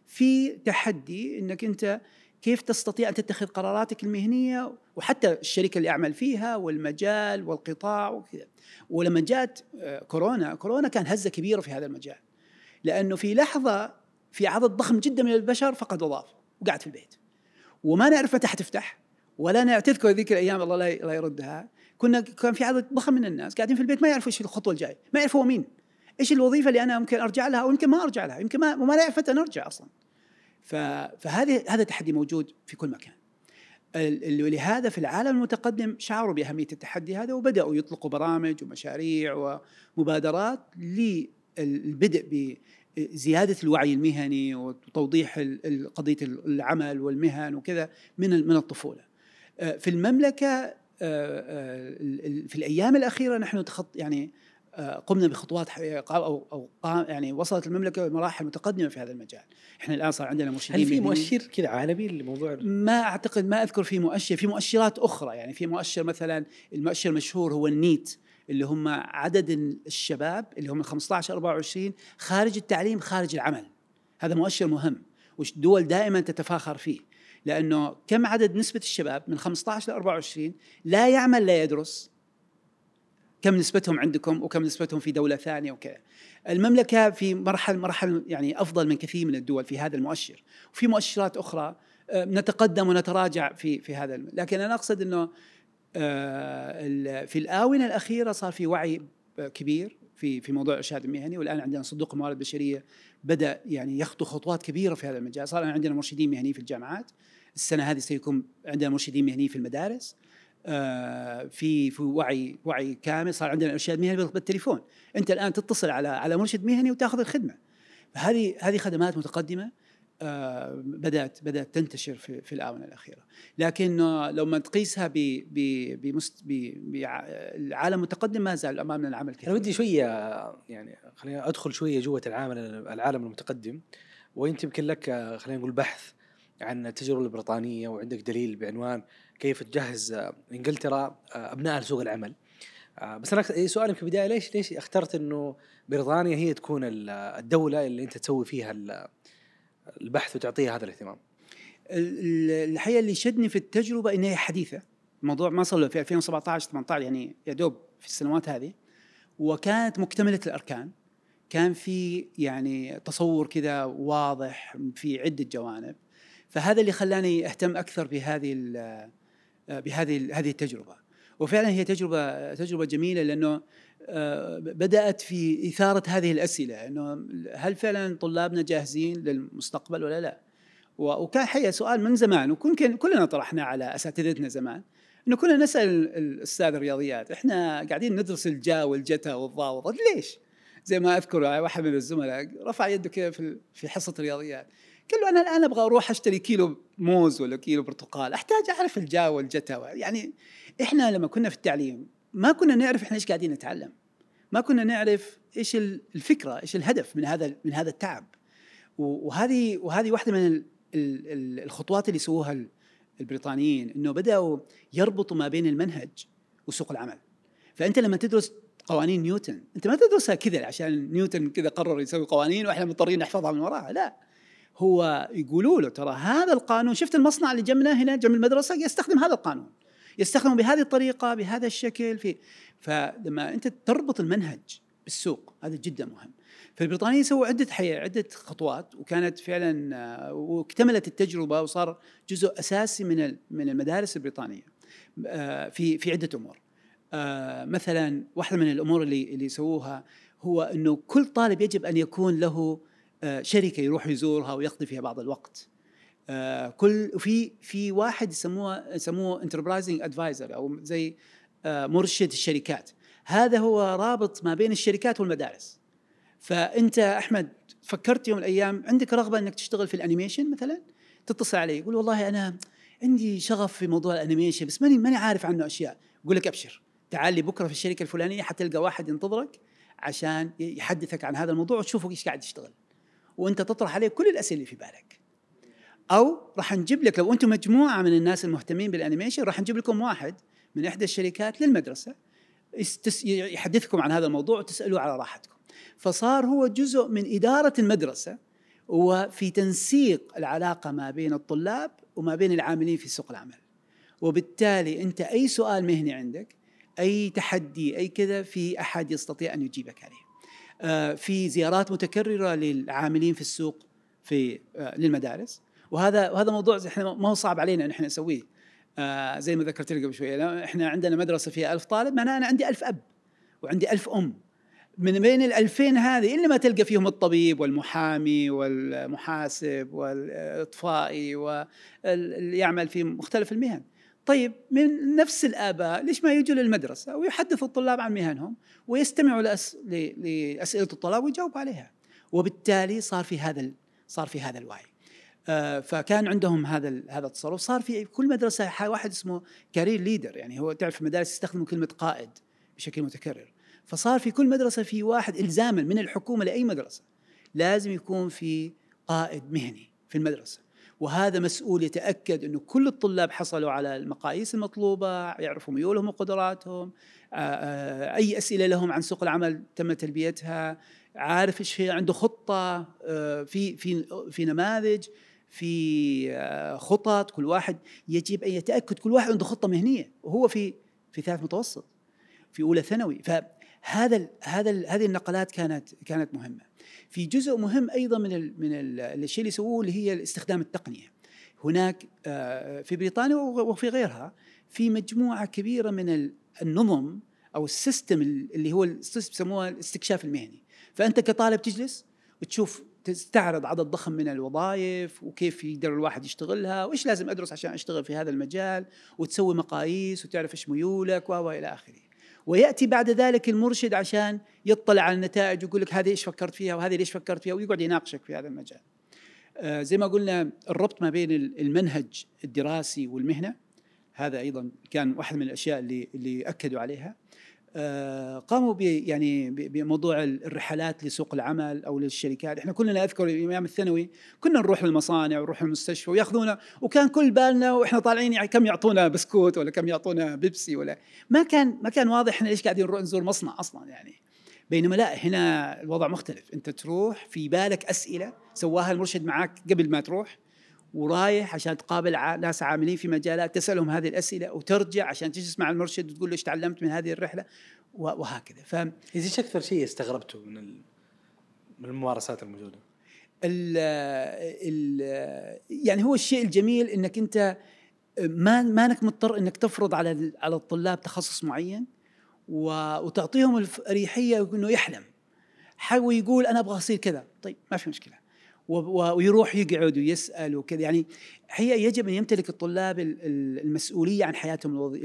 في تحدي إنك أنت كيف تستطيع أن تتخذ قراراتك المهنية وحتى الشركة اللي أعمل فيها والمجال والقطاع وكذا. ولما جات آه، كورونا كورونا كان هزة كبيرة في هذا المجال. لأنه في لحظة في عدد ضخم جدا من البشر فقد وظائف وقعد في البيت. وما نعرف متى حتفتح ولا نعرف تذكر ذيك الأيام الله لا يردها. كنا كان في عدد ضخم من الناس قاعدين في البيت ما يعرفوا إيش الخطوة الجاية ما يعرفوا مين. إيش الوظيفة اللي أنا ممكن أرجع لها أو يمكن ما أرجع لها يمكن ما وما نعرف متى نرجع أصلا فهذه هذا تحدي موجود في كل مكان ولهذا في العالم المتقدم شعروا بأهمية التحدي هذا وبدأوا يطلقوا برامج ومشاريع ومبادرات للبدء بزيادة الوعي المهني وتوضيح قضية العمل والمهن وكذا من من الطفولة. آه، في المملكة آه، آه، في الأيام الأخيرة نحن تخط يعني قمنا بخطوات أو أو يعني وصلت المملكة لمراحل متقدمة في هذا المجال، إحنا الآن صار عندنا مرشدين هل في مؤشر كذا عالمي للموضوع؟ ما أعتقد ما أذكر في مؤشر، في مؤشرات أخرى يعني في مؤشر مثلا المؤشر المشهور هو النيت اللي هم عدد الشباب اللي هم 15 24 خارج التعليم خارج العمل. هذا مؤشر مهم والدول دائما تتفاخر فيه لأنه كم عدد نسبة الشباب من 15 ل 24 لا يعمل لا يدرس كم نسبتهم عندكم وكم نسبتهم في دولة ثانية وكذا. المملكة في مرحل مرحل يعني أفضل من كثير من الدول في هذا المؤشر، وفي مؤشرات أخرى آه، نتقدم ونتراجع في في هذا لكن أنا أقصد إنه آه، في الآونة الأخيرة صار في وعي كبير في في موضوع الإرشاد المهني والآن عندنا صندوق الموارد البشرية بدأ يعني يخطو خطوات كبيرة في هذا المجال، صار عندنا مرشدين مهنيين في الجامعات، السنة هذه سيكون عندنا مرشدين مهنيين في المدارس، في في وعي وعي كامل صار عندنا إرشاد مهني بالتليفون. أنت الآن تتصل على على مرشد مهني وتأخذ الخدمة. فهذه هذه خدمات متقدمة آه، بدأت بدأت تنتشر في في الآونة الأخيرة. لكن لو ما تقيسها بالعالم المتقدم ما زال أمامنا العمل كثير. أنا ودي شوية يعني خلينا أدخل شوية جوة العالم العالم المتقدم. وانت يمكن لك خلينا نقول بحث عن التجربة البريطانية وعندك دليل بعنوان كيف تجهز آه، إنجلترا آه، أبناء لسوق العمل. آه، بس أنا سؤالي في البداية ليش ليش اخترت إنه بريطانيا هي تكون الدولة اللي أنت تسوي فيها البحث وتعطيها هذا الاهتمام؟ الحقيقة اللي شدني في التجربة ان هي حديثة. الموضوع ما صار في 2017 18 يعني يا دوب في السنوات هذه. وكانت مكتملة الأركان. كان في يعني تصور كذا واضح في عدة جوانب. فهذا اللي خلاني أهتم أكثر بهذه بهذه هذه التجربة وفعلا هي تجربة تجربة جميلة لأنه آه، بدأت في إثارة هذه الأسئلة إنه هل فعلا طلابنا جاهزين للمستقبل ولا لا؟ وكان حقيقه سؤال من زمان وكن كلنا طرحناه على أساتذتنا زمان إنه كنا نسأل الأستاذ الرياضيات إحنا قاعدين ندرس الجا والجتا والضا ليش؟ زي ما أذكر واحد من الزملاء رفع يده كذا في حصة الرياضيات قال له أنا الآن أبغى أروح أشتري كيلو موز ولا كيلو برتقال أحتاج أعرف الجا والجتا يعني إحنا لما كنا في التعليم ما كنا نعرف إحنا إيش قاعدين نتعلم. ما كنا نعرف إيش الفكرة إيش الهدف من هذا من هذا التعب. وهذه وهذه واحدة من الخطوات اللي سووها البريطانيين إنه بدأوا يربطوا ما بين المنهج وسوق العمل. فأنت لما تدرس قوانين نيوتن أنت ما تدرسها كذا عشان نيوتن كذا قرر يسوي قوانين وإحنا مضطرين نحفظها من وراها لا. هو يقولوا له ترى هذا القانون شفت المصنع اللي جنبنا هنا جنب المدرسة يستخدم هذا القانون. يستخدمه بهذه الطريقة بهذا الشكل في فلما أنت تربط المنهج بالسوق هذا جدا مهم. فالبريطانيين سووا عدة حياة عدة خطوات وكانت فعلا آه، واكتملت التجربة وصار جزء أساسي من من المدارس البريطانية آه، في في عدة أمور. آه، مثلا واحدة من الأمور اللي اللي سووها هو إنه كل طالب يجب أن يكون له شركة يروح يزورها ويقضي فيها بعض الوقت. آه، كل في في واحد يسموه يسموه enterprising adviser أو زي آه، مرشد الشركات. هذا هو رابط ما بين الشركات والمدارس. فأنت أحمد فكرت يوم من الأيام عندك رغبة إنك تشتغل في ال animation مثلا؟ تتصل علي يقول والله أنا عندي شغف في موضوع ال animation بس ماني ماني عارف عنه أشياء. يقول لك أبشر. تعال لي بكرة في الشركة الفلانية حتلقى واحد ينتظرك عشان يحدثك عن هذا الموضوع وتشوفه إيش قاعد يشتغل. وانت تطرح عليه كل الأسئلة اللي في بالك. أو راح نجيب لك لو أنتم مجموعة من الناس المهتمين بالأنيميشن راح نجيب لكم واحد من إحدى الشركات للمدرسة يحدثكم عن هذا الموضوع وتسألوه على راحتكم. فصار هو جزء من إدارة المدرسة وفي تنسيق العلاقة ما بين الطلاب وما بين العاملين في سوق العمل. وبالتالي أنت أي سؤال مهني عندك أي تحدي أي كذا في أحد يستطيع أن يجيبك عليه. في زيارات متكررة للعاملين في السوق في آه، للمدارس. وهذا وهذا موضوع إحنا ما هو صعب علينا إن إحنا نسويه. آه، زي ما ذكرت لك قبل شوية إحنا عندنا مدرسة فيها ألف طالب معناها أنا عندي ألف أب وعندي ألف أم. من بين الألفين هذه اللي ما تلقى فيهم الطبيب والمحامي والمحاسب والإطفائي واللي يعمل في مختلف المهن. طيب من نفس الآباء ليش ما يجوا للمدرسة؟ ويحدثوا الطلاب عن مهنهم ويستمعوا لأس... لأسئلة الطلاب ويجاوبوا عليها. وبالتالي صار في هذا صار في هذا الوعي. آه، فكان عندهم هذا هذا التصرف. صار في كل مدرسة واحد اسمه career leader يعني هو تعرف المدارس يستخدموا كلمة قائد بشكل متكرر. فصار في كل مدرسة في واحد الزاما من الحكومة لأي مدرسة لازم يكون في قائد مهني في المدرسة. وهذا مسؤول يتأكد أنه كل الطلاب حصلوا على المقاييس المطلوبة يعرفوا ميولهم وقدراتهم آه، آه، أي أسئلة لهم عن سوق العمل تم تلبيتها عارف إيش هي عنده خطة في في في نماذج في آه، خطط كل واحد يجب ان يتأكد كل واحد عنده خطة مهنية وهو في في ثالث متوسط في أولى ثانوي. فهذا ال هذا ال هذه النقلات كانت كانت مهمة. في جزء مهم أيضا من ال من ال الشيء اللي يسووه اللي هي استخدام التقنية. هناك آه، في بريطانيا وفي غيرها في مجموعة كبيرة من النظم أو السيستم اللي هو يسموها الاستكشاف المهني. فأنت كطالب تجلس وتشوف تستعرض عدد ضخم من الوظائف وكيف يقدر الواحد يشتغلها وإيش لازم أدرس عشان أشتغل في هذا المجال وتسوي مقاييس وتعرف إيش ميولك و إلى آخره. ويأتي بعد ذلك المرشد عشان يطلع على النتائج ويقول لك هذه إيش فكرت فيها وهذه ليش فكرت فيها ويقعد يناقشك في هذا المجال. آه زي ما قلنا الربط ما بين المنهج الدراسي والمهنة هذا أيضا كان واحد من الأشياء اللي اللي أكدوا عليها. قاموا ب يعني بموضوع الرحلات لسوق العمل أو للشركات، إحنا كلنا أذكر أيام الثانوي كنا نروح للمصانع ونروح المستشفى ويأخذونا وكان كل بالنا وإحنا طالعين يعني كم يعطونا بسكوت ولا كم يعطونا بيبسي ولا ما كان ما كان واضح إحنا ليش قاعدين نروح نزور مصنع أصلا يعني. بينما لا هنا الوضع مختلف، أنت تروح في بالك أسئلة سواها المرشد معك قبل ما تروح. ورايح عشان تقابل ناس عاملين في مجالات تسألهم هذه الأسئلة وترجع عشان تجلس مع المرشد وتقول له إيش تعلمت من هذه الرحلة وهكذا. ف إيش أكثر شيء استغربته من من الممارسات الموجودة؟ ال ال يعني هو الشيء الجميل إنك أنت ما ما انك مضطر إنك تفرض على على الطلاب تخصص معين وتعطيهم الاريحيه إنه يحلم. حاول يقول أنا أبغى أصير كذا. طيب ما في مشكلة. ويروح يقعد ويسأل وكذا. يعني هي يجب أن يمتلك الطلاب المسؤولية عن حياتهم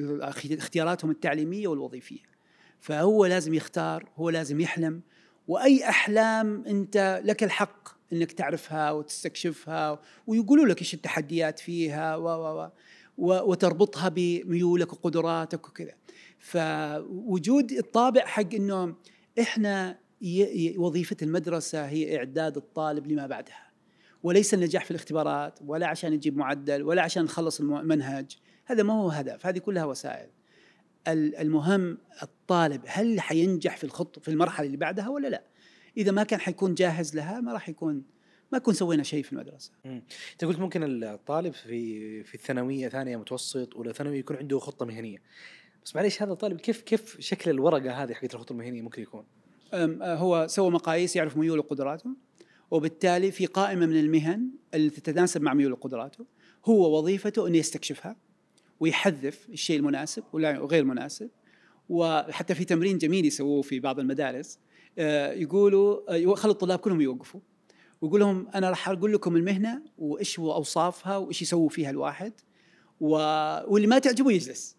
اختياراتهم التعليمية والوظيفية. فهو لازم يختار هو لازم يحلم. وأي أحلام أنت لك الحق أنك تعرفها وتستكشفها ويقولوا لك إيش التحديات فيها و و و وتربطها بميولك وقدراتك وكذا. فوجود الطابع حق إنه إحنا وظيفة المدرسة هي إعداد الطالب لما بعدها. وليس النجاح في الاختبارات ولا عشان يجيب معدل ولا عشان نخلص المنهج هذا ما هو هدف هذه كلها وسائل. المهم الطالب هل حينجح في الخط في المرحلة اللي بعدها ولا لا؟ إذا ما كان حيكون جاهز لها ما راح يكون ما كون سوينا شيء في المدرسة. أنت قلت ممكن الطالب في في الثانوية ثانية متوسط أولى ثانوي يكون عنده خطة مهنية. بس معليش هذا الطالب كيف كيف شكل الورقة هذه حقت الخطة المهنية ممكن يكون؟ آه، هو سوى مقاييس يعرف ميول وقدراته وبالتالي في قائمة من المهن اللي تتناسب مع ميول وقدراته هو وظيفته أنه يستكشفها ويحذف الشيء المناسب وغير مناسب. وحتى في تمرين جميل يسووه في بعض المدارس آه، يقولوا آه، خلوا الطلاب كلهم يوقفوا. ويقول لهم أنا راح أقول لكم المهنة وإيش هو أوصافها وإيش يسووا فيها الواحد و... واللي ما تعجبه يجلس.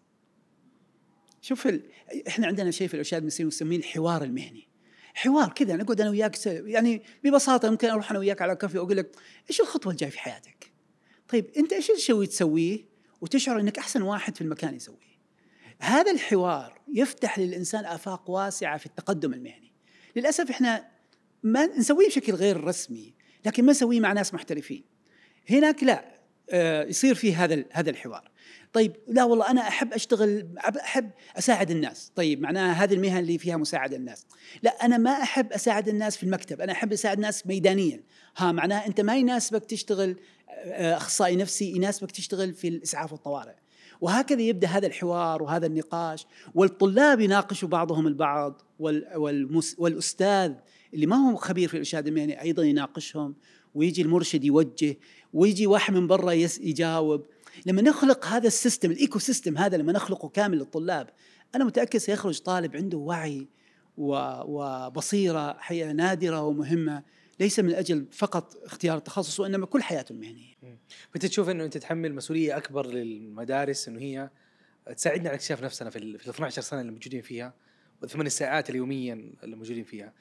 شوف ال... إحنا عندنا شيء في الارشاد نسميه الحوار المهني. حوار كذا نقعد أنا وياك يعني ببساطة ممكن أروح أنا وياك على كافي وأقول لك إيش الخطوة الجاية في حياتك؟ طيب أنت إيش تسوي تسويه وتشعر إنك أحسن واحد في المكان يسويه. هذا الحوار يفتح للإنسان آفاق واسعة في التقدم المهني. للأسف إحنا ما نسويه بشكل غير رسمي، لكن ما نسويه مع ناس محترفين. هناك لا آه، يصير فيه هذا هذا الحوار. طيب لا والله أنا أحب أشتغل احب أساعد الناس، طيب معناها هذه المهن اللي فيها مساعده الناس. لا أنا ما أحب أساعد الناس في المكتب، أنا أحب أساعد الناس ميدانيا. ها معناها أنت ما يناسبك تشتغل آه، أخصائي نفسي، يناسبك تشتغل في الإسعاف والطوارئ. وهكذا يبدأ هذا الحوار وهذا النقاش والطلاب يناقشوا بعضهم البعض وال والمس والأستاذ اللي ما هو خبير في الإرشاد المهني أيضا يناقشهم ويجي المرشد يوجه ويجي واحد من برا يجاوب لما نخلق هذا ال system ال ecosystem هذا لما نخلقه كامل للطلاب أنا متأكد سيخرج طالب عنده وعي وبصيرة حقيقة نادرة ومهمة ليس من أجل فقط اختيار التخصص وإنما كل حياته المهنية. فانت تشوف إنه أنت تحمل مسؤولية أكبر للمدارس إنه هي تساعدنا على اكتشاف نفسنا في ال 12 سنة اللي موجودين فيها والثمان ساعات اليوميا اللي موجودين فيها.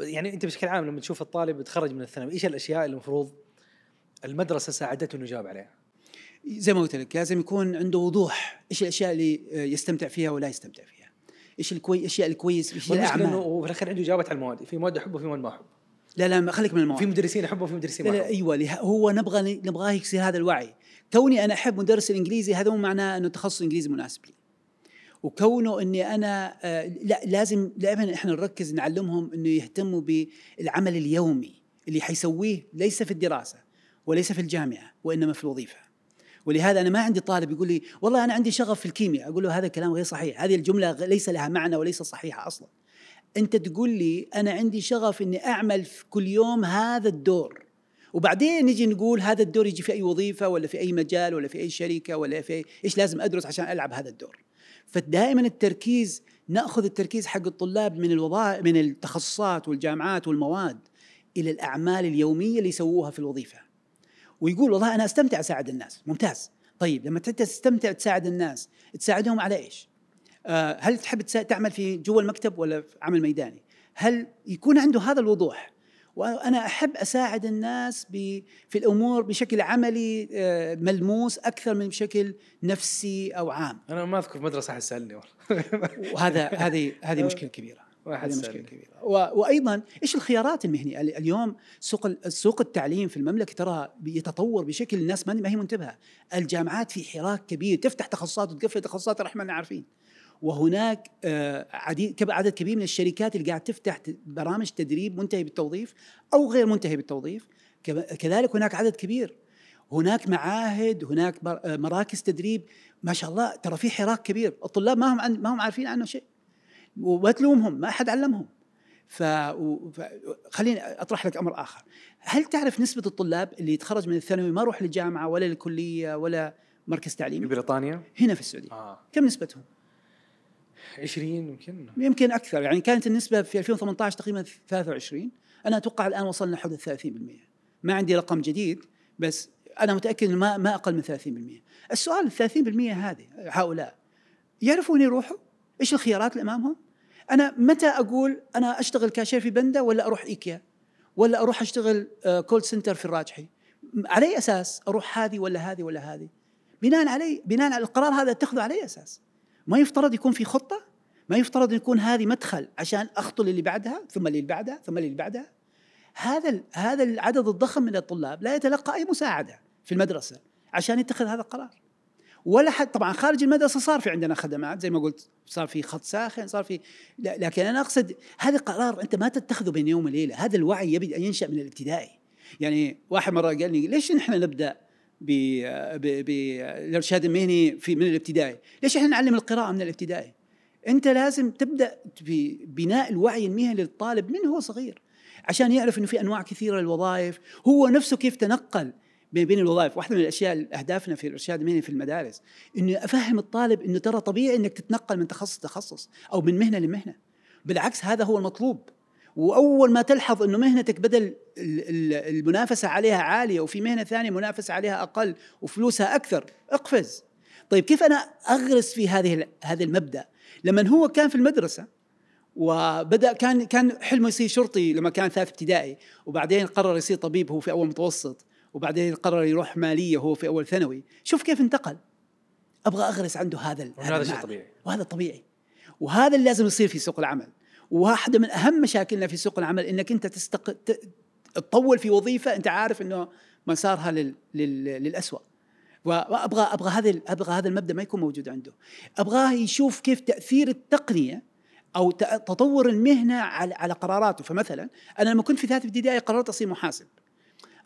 يعني أنت بشكل عام لما تشوف الطالب يتخرج من الثانوي إيش الأشياء اللي المفروض المدرسة ساعدته إنه يجاوب عليها؟ زي ما قلت لك لازم يكون عنده وضوح إيش الأشياء اللي آه، يستمتع فيها ولا يستمتع فيها. إيش الكوي الأشياء الكويس إيش انه الأعمال. هو في الأخير عنده إجابات على المواد في مواد أحبه وفي مواد ما احب لا لا خليك من في المواضيع مدرسين أحبه وفي مدرسين لا ما لا أحبه. أيوه له- هو نبغى نبغاه يصير هذا الوعي. كوني أنا أحب مدرس الإنجليزي هذا مو معناه إنه تخصص إنجليزي مناسب لي. وكونه إني أنا آه، لا لازم دائما إحنا نركز نعلمهم إنه يهتموا بالعمل اليومي اللي حيسويه ليس في الدراسة وليس في الجامعة وإنما في الوظيفة. ولهذا أنا ما عندي طالب يقول لي والله أنا عندي شغف في الكيمياء. أقول له هذا كلام غير صحيح. هذه الجملة ليس لها معنى وليس صحيحة أصلا. أنت تقول لي أنا عندي شغف إني أعمل في كل يوم هذا الدور. وبعدين نجي نقول هذا الدور يجي في أي وظيفة ولا في أي مجال ولا في أي شركة ولا في إيش لازم أدرس عشان ألعب هذا الدور. فدائما التركيز نأخذ التركيز حق الطلاب من الوظائف من التخصصات والجامعات والمواد إلى الأعمال اليومية اللي يسووها في الوظيفة. ويقول والله أنا أستمتع أساعد الناس. ممتاز. طيب لما تستمتع تساعد الناس تساعدهم على إيش؟ آه، هل تحب تعمل في جوا المكتب ولا في عمل ميداني؟ هل يكون عنده هذا الوضوح؟ وأنا أحب أساعد الناس في الأمور بشكل عملي آه، ملموس أكثر من بشكل نفسي أو عام. أنا ما أذكر مدرسة أحد سألني والله. وهذا هذه هذه مشكلة كبيرة. واحد هذه مشكلة كبيرة. وأيضا إيش الخيارات المهنية؟ ال- اليوم سوق سوق التعليم في المملكة ترى يتطور بشكل الناس ما هي منتبهة. الجامعات في حراك كبير تفتح تخصصات وتقفل تخصصات إحنا ما عارفين وهناك آه، عديد عدد كبير من الشركات اللي قاعد تفتح برامج تدريب منتهي بالتوظيف أو غير منتهي بالتوظيف. كذلك هناك عدد كبير. هناك معاهد هناك آه، مراكز تدريب. ما شاء الله ترى في حراك كبير. الطلاب ما هم ما هم عارفين عنه شيء. وما تلومهم ما أحد علمهم. ف... خليني أطرح لك أمر آخر. هل تعرف نسبة الطلاب اللي يتخرج من الثانوي ما يروح للجامعة ولا للكلية ولا مركز في تعليمي؟ بريطانيا هنا في السعودية. آه. كم نسبتهم؟ 20 يمكن. يمكن أكثر يعني كانت النسبة في 2018 تقريبا 23 أنا أتوقع الآن وصلنا حدود 30% ما عندي رقم جديد بس أنا متأكد إنه ما ما أقل من 30% السؤال ال 30% هذه هؤلاء يعرفون يروحوا؟ إيش الخيارات اللي أمامهم؟ أنا متى أقول أنا أشتغل كاشير في بندا ولا أروح إيكيا؟ ولا أروح أشتغل آه، call center في الراجحي؟ على أي أساس أروح هذه ولا هذه ولا هذه؟ بناء علي بناء على القرار هذا اتخذه على أي أساس؟ ما يفترض يكون في خطة؟ ما يفترض أن يكون هذه مدخل عشان اخطو للي بعدها ثم اللي بعدها ثم اللي بعدها؟ هذا هذا العدد الضخم من الطلاب لا يتلقى أي مساعدة في المدرسة عشان يتخذ هذا القرار. ولا حد طبعا خارج المدرسة صار في عندنا خدمات زي ما قلت صار في خط ساخن صار في لكن أنا أقصد هذا قرار أنت ما تتخذه بين يوم وليلة هذا الوعي يبي ان ينشأ من الابتدائي. يعني واحد مرة قال لي ليش نحن نبدأ بالارشاد المهني في من الابتدائي؟ ليش إحنا نعلم القراءة من الابتدائي؟ أنت لازم تبدأ في بناء الوعي المهني للطالب من هو صغير عشان يعرف إنه في أنواع كثيرة للوظائف هو نفسه كيف تنقل بين بين الوظائف. واحدة من الأشياء أهدافنا في الإرشاد المهني في المدارس إنه أفهم الطالب إنه ترى طبيعي إنك تتنقل من تخصص لتخصص أو من مهنة لمهنة. بالعكس هذا هو المطلوب. وأول ما تلحظ إنه مهنتك بدل ال- ال- المنافسة عليها عالية وفي مهنة ثانية منافسة عليها أقل وفلوسها أكثر اقفز. طيب كيف أنا أغرس في هذه هذا المبدأ؟ لما هو كان في المدرسة وبدأ كان كان حلمه يصير شرطي لما كان ثالث ابتدائي وبعدين قرر يصير طبيب هو في أول متوسط. وبعدين قرر يروح مالية وهو في أول ثانوي. شوف كيف انتقل. أبغى أغرس عنده هذا وهذا شيء. طبيعي. وهذا طبيعي. وهذا اللي لازم يصير في سوق العمل. وواحده من أهم مشاكلنا في سوق العمل إنك أنت تستق... تطول في وظيفة أنت عارف إنه مسارها لل... لل... للاسوء وأبغى أبغى هذا أبغى هذا المبدأ ما يكون موجود عنده. أبغاه يشوف كيف تأثير التقنية أو ت- تطور المهنة على على قراراته. فمثلا أنا لما كنت في ثالث ابتدائي قررت أصير محاسب.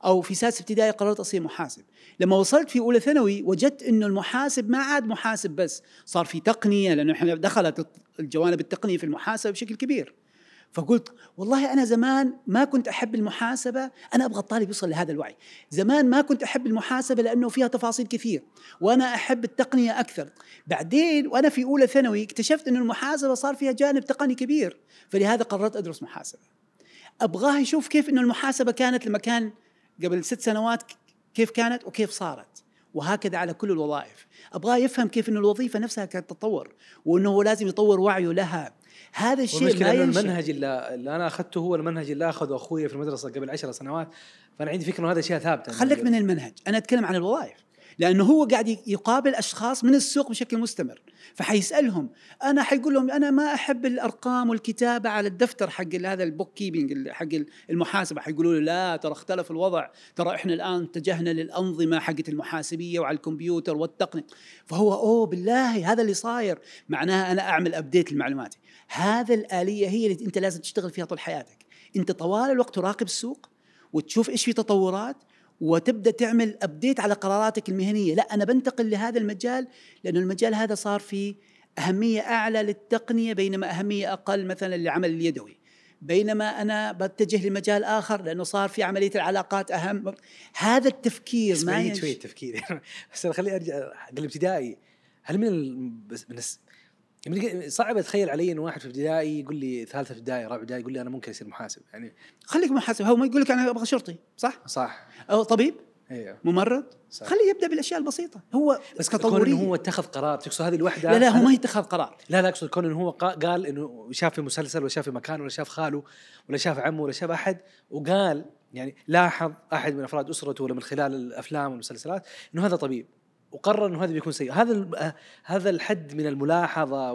أو في سادس ابتدائي قررت أصير محاسب. لما وصلت في أولى ثانوي وجدت إنه المحاسب ما عاد محاسب بس صار في تقنية لأنه إحنا دخلت الجوانب التقنية في المحاسبة بشكل كبير. فقلت والله أنا زمان ما كنت أحب المحاسبة أنا أبغى الطالب يوصل لهذا الوعي. زمان ما كنت أحب المحاسبة لأنه فيها تفاصيل كثير وأنا أحب التقنية أكثر. بعدين وأنا في أولى ثانوي اكتشفت إنه المحاسبة صار فيها جانب تقني كبير فلهذا قررت أدرس محاسبة. أبغاه يشوف كيف إنه المحاسبة كانت لما كان قبل ست سنوات كيف كانت وكيف صارت. وهكذا على كل الوظائف. ابغاه يفهم كيف انه الوظيفة نفسها كانت تتطور وإنه هو لازم يطور وعيه لها. هذا الشيء ما. المنهج اللي, اللي أنا أخذته هو المنهج اللي أخذه أخوي في المدرسة قبل عشر سنوات فأنا عندي فكرة إنه هذا اشياء ثابته خليك من المنهج. أنا أتكلم عن الوظائف. لأنه هو قاعد يقابل أشخاص من السوق بشكل مستمر. فحيسألهم أنا حيقول لهم أنا ما أحب الأرقام والكتابة على الدفتر حق هذا ال bookkeeping حق المحاسبة. حيقولوا له لا ترى اختلف الوضع. ترى إحنا الآن اتجهنا للأنظمة حقت المحاسبية وعلى الكمبيوتر والتقنية. فهو أوه بالله هذا اللي صاير. معناها أنا أعمل update لمعلوماتي. هذا الآلية هي اللي أنت لازم تشتغل فيها طول حياتك. أنت طوال الوقت تراقب السوق وتشوف إيش في تطورات وتبدأ تعمل ابديت على قراراتك المهنية. لا أنا بنتقل لهذا المجال لأنه المجال هذا صار فيه أهمية أعلى للتقنية بينما أهمية أقل مثلا للعمل اليدوي. بينما أنا بتجه لمجال آخر لأنه صار في عملية العلاقات أهم. هذا التفكير ما ينش... شوي التفكير بس خليني أرجع حق الابتدائي هل من ال... بس صعب أتخيل علي إنه واحد في ابتدائي يقول لي ثالثة ابتدائي رابع ابتدائي يقول لي أنا ممكن اصير محاسب يعني خليك محاسب. هو ما يقول لك أنا أبغى شرطي صح؟ صح. أو طبيب؟ أيوه ممرض؟ صح. خليه يبدأ بالأشياء البسيطة. هو بس إنه هو اتخذ قرار تقصد هذه الوحدة؟ لا لا هو ما يتخذ قرار. لا لا أقصد كون إنه هو قا- قال إنه شاف في مسلسل ولا شاف في مكان ولا شاف خاله ولا شاف عمه ولا شاف أحد وقال يعني لاحظ أحد من أفراد أسرته ولا من خلال الأفلام والمسلسلات إنه هذا طبيب. وقرر إنه هذا بيكون سيء. هذا آه، هذا الحد من الملاحظة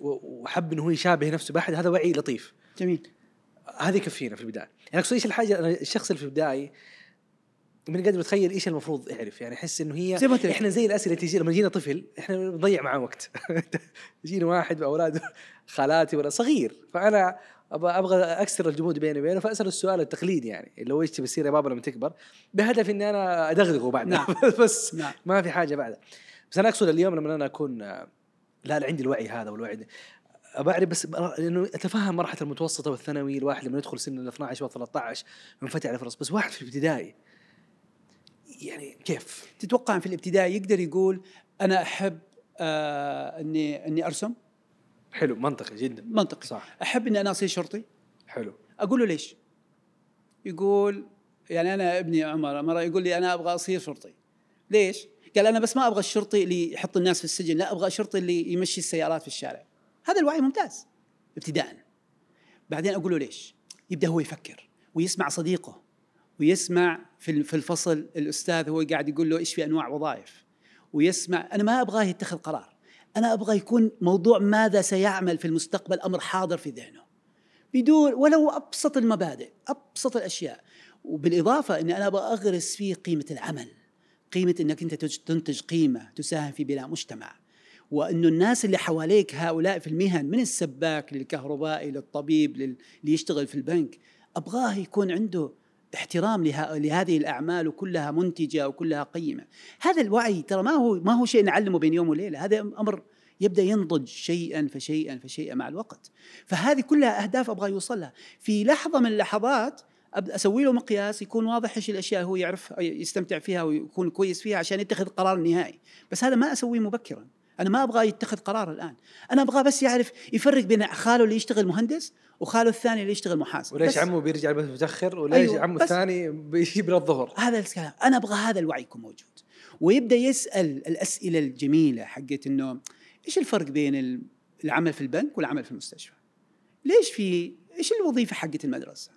وحب إنه هو يشابه نفسه بأحد هذا وعي لطيف. جميل. هذا يكفينا في البداية. يعني أقصد إيش الحاجة أنا الشخص اللي في البداية من قادر اتخيل إيش المفروض يعرف. يعني أحس إنه هي زي ما. إحنا زي الأسئلة تجي لما يجينا طفل إحنا نضيع معاه وقت. يجينا واحد بأولاده خالاتي ولا صغير. فأنا أبغى أبغى أكسر الجمود بيني وبينه فاسال السؤال التقليدي يعني اللي هو إيش تبي تصير يا بابا لما تكبر بهدف إني أنا أدغدغه بعدها نعم. بس نعم. ما في حاجة بعدها بس أنا أقصد اليوم لما أنا أكون لا لا عندي الوعي هذا والوعي ده بعرف بس لأنه أتفهم مرحلة المتوسطة والثانوي الواحد لما يدخل سن ال 12 و 13 منفتح على فرص بس واحد في الابتدائي يعني كيف؟ تتوقع في الابتدائي يقدر يقول أنا أحب آه اني إني أرسم حلو منطقي جدا. منطقي. صح. أحب إني أنا أصير شرطي؟ حلو. أقول له ليش؟ يقول يعني أنا ابني عمر مرة يقول لي أنا أبغى أصير شرطي. ليش؟ قال أنا بس ما أبغى الشرطي اللي يحط الناس في السجن لا أبغى الشرطي اللي يمشي السيارات في الشارع. هذا الوعي ممتاز ابتداء. بعدين أقول له ليش؟ يبدأ هو يفكر ويسمع صديقه ويسمع في في الفصل الأستاذ هو قاعد يقول له إيش في أنواع وظائف؟ ويسمع أنا ما أبغاه يتخذ قرار. أنا أبغى يكون موضوع ماذا سيعمل في المستقبل أمر حاضر في ذهنه. بدون ولو أبسط المبادئ أبسط الأشياء. وبالإضافة إني أنا أبغى أغرس فيه قيمة العمل قيمة إنك أنت تج- تنتج قيمة تساهم في بناء مجتمع. وانه الناس اللي حواليك هؤلاء في المهن من السباك للكهربائي للطبيب لل- اللي يشتغل في البنك أبغاه يكون عنده احترام لها لهذه الأعمال وكلها منتجة وكلها قيمة. هذا الوعي ترى ما هو ما هو شيء نعلمه بين يوم وليلة. هذا أمر يبدأ ينضج شيئا فشيئا فشيئا مع الوقت. فهذه كلها أهداف أبغى يوصل لها في لحظة من اللحظات أسوي له مقياس يكون واضح إيش الأشياء هو يعرف يستمتع فيها ويكون كويس فيها عشان يتخذ قرار نهائي. بس هذا ما أسويه مبكرا. أنا ما أبغى يتخذ قرار الآن. أنا ابغاه بس يعرف يفرق بين خاله اللي يشتغل مهندس وخاله الثاني اللي يشتغل محاسب. وليش عمه بيرجع البيت متأخر؟ وليش أيوة عمه الثاني بيجيب له الظهر؟ هذا الكلام. أنا أبغى هذا الوعي يكون موجود. ويبدأ يسأل الأسئلة الجميلة حقت إنه إيش الفرق بين ال- العمل في البنك والعمل في المستشفى؟ ليش في إيش الوظيفة حقت المدرسة؟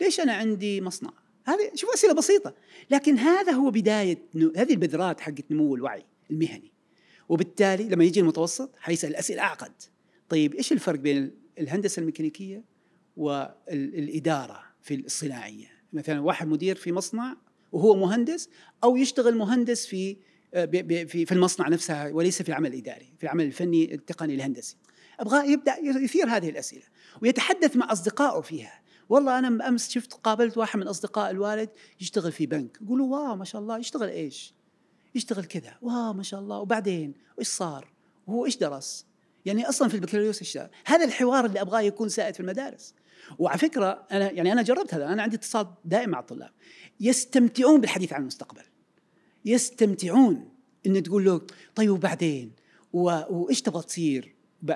ليش أنا عندي مصنع؟ هذه شوف أسئلة بسيطة. لكن هذا هو بداية هذه البذرات حقت نمو الوعي المهني. وبالتالي لما يجي المتوسط حيسأل أسئلة أعقد. طيب إيش الفرق بين الهندسة الميكانيكية والإدارة في الصناعية. مثلا واحد مدير في مصنع وهو مهندس أو يشتغل مهندس في في في المصنع نفسها وليس في العمل الإداري في العمل الفني التقني الهندسي. ابغاه يبدأ يثير هذه الأسئلة ويتحدث مع أصدقائه فيها. والله أنا امس شفت قابلت واحد من أصدقاء الوالد يشتغل في بنك. يقولوا واو ما شاء الله يشتغل إيش؟ يشتغل كذا. واو ما شاء الله. وبعدين إيش صار؟ وهو إيش درس؟ يعني أصلا في البكالوريوس إيش هذا الحوار اللي أبغاه يكون سائد في المدارس. وعلى فكرة أنا يعني أنا جربت هذا أنا عندي اتصال دائم مع الطلاب. يستمتعون بالحديث عن المستقبل. يستمتعون إن تقول له طيب وبعدين؟ وإيش تبغى تصير؟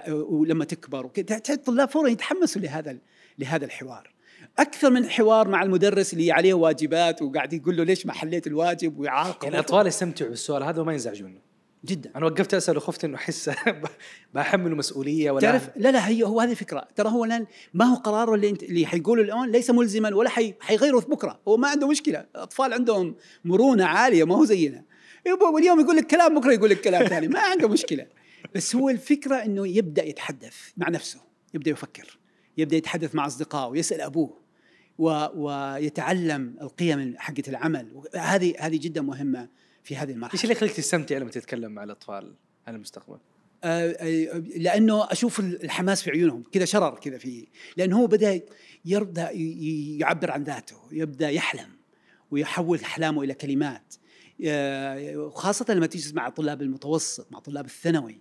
ولما تكبر. وكذا الطلاب فورا يتحمسوا لهذا لهذا الحوار. أكثر من حوار مع المدرس اللي عليه واجبات وقاعد يقول له ليش ما حليت الواجب؟ ويعاقب يعني الاطفال يستمتعوا بالسؤال هذا وما ينزعجوا جدا. أنا وقفت أسأل وخفت إنه أحس بحمله مسؤولية ولا تعرف لا لا هي هو هذه الفكرة. ترى هو الآن ما هو قراره اللي انت اللي حيقوله الآن ليس ملزما ولا حي حيغيره بكرة. هو ما عنده مشكلة. الاطفال عندهم مرونة عالية ما هو زينا. واليوم يقول لك كلام بكرة يقول لك كلام ثاني. ما عنده مشكلة. بس هو الفكرة إنه يبدأ يتحدث مع نفسه. يبدأ يفكر. يبدأ يتحدث مع أصدقائه يسال أبوه و... ويتعلم القيم حقه العمل. هذه هذه جدا مهمة. في هذه المرحلة. إيش اللي يخليك تستمتع لما تتكلم مع الأطفال عن المستقبل؟ آه، آه، لأنه أشوف الحماس في عيونهم كذا شرر كذا في لأنه هو بدأ يبدا يعبر عن ذاته يبدأ يحلم ويحول أحلامه إلى كلمات. آه، خاصة لما تجلس مع طلاب المتوسط مع طلاب الثانوي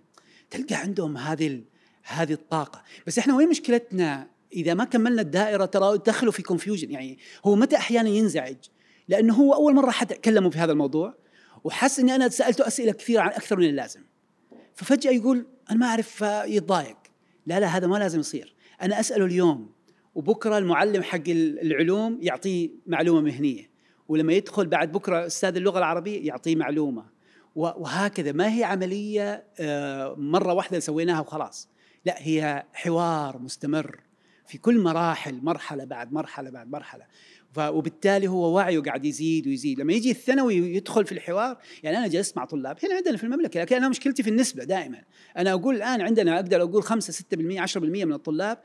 تلقى عندهم هذه هذه الطاقة. بس إحنا وين مشكلتنا؟ إذا ما كملنا الدائرة ترى دخلوا في كونفيوجن يعني هو متى أحيانا ينزعج؟ لأنه هو أول مرة حد كلمه في هذا الموضوع. وحس إني أنا سألته أسئلة كثيرة عن أكثر من اللازم. ففجأة يقول أنا ما أعرف يتضايق لا لا هذا ما لازم يصير. أنا أسأله اليوم وبكرة المعلم حق العلوم يعطيه معلومة مهنية. ولما يدخل بعد بكرة أستاذ اللغة العربية يعطيه معلومة. وهكذا. ما هي عملية آه، مرة واحدة سويناها وخلاص. لا هي حوار مستمر في كل مراحل مرحلة بعد مرحلة بعد مرحلة. وبالتالي هو وعيه قاعد يزيد ويزيد. لما يجي الثانوي يدخل في الحوار يعني أنا جلست مع طلاب. هنا عندنا في المملكة لكن أنا مشكلتي في النسبة دائما. أنا أقول الآن عندنا أقدر أقول 5 6% 10% من الطلاب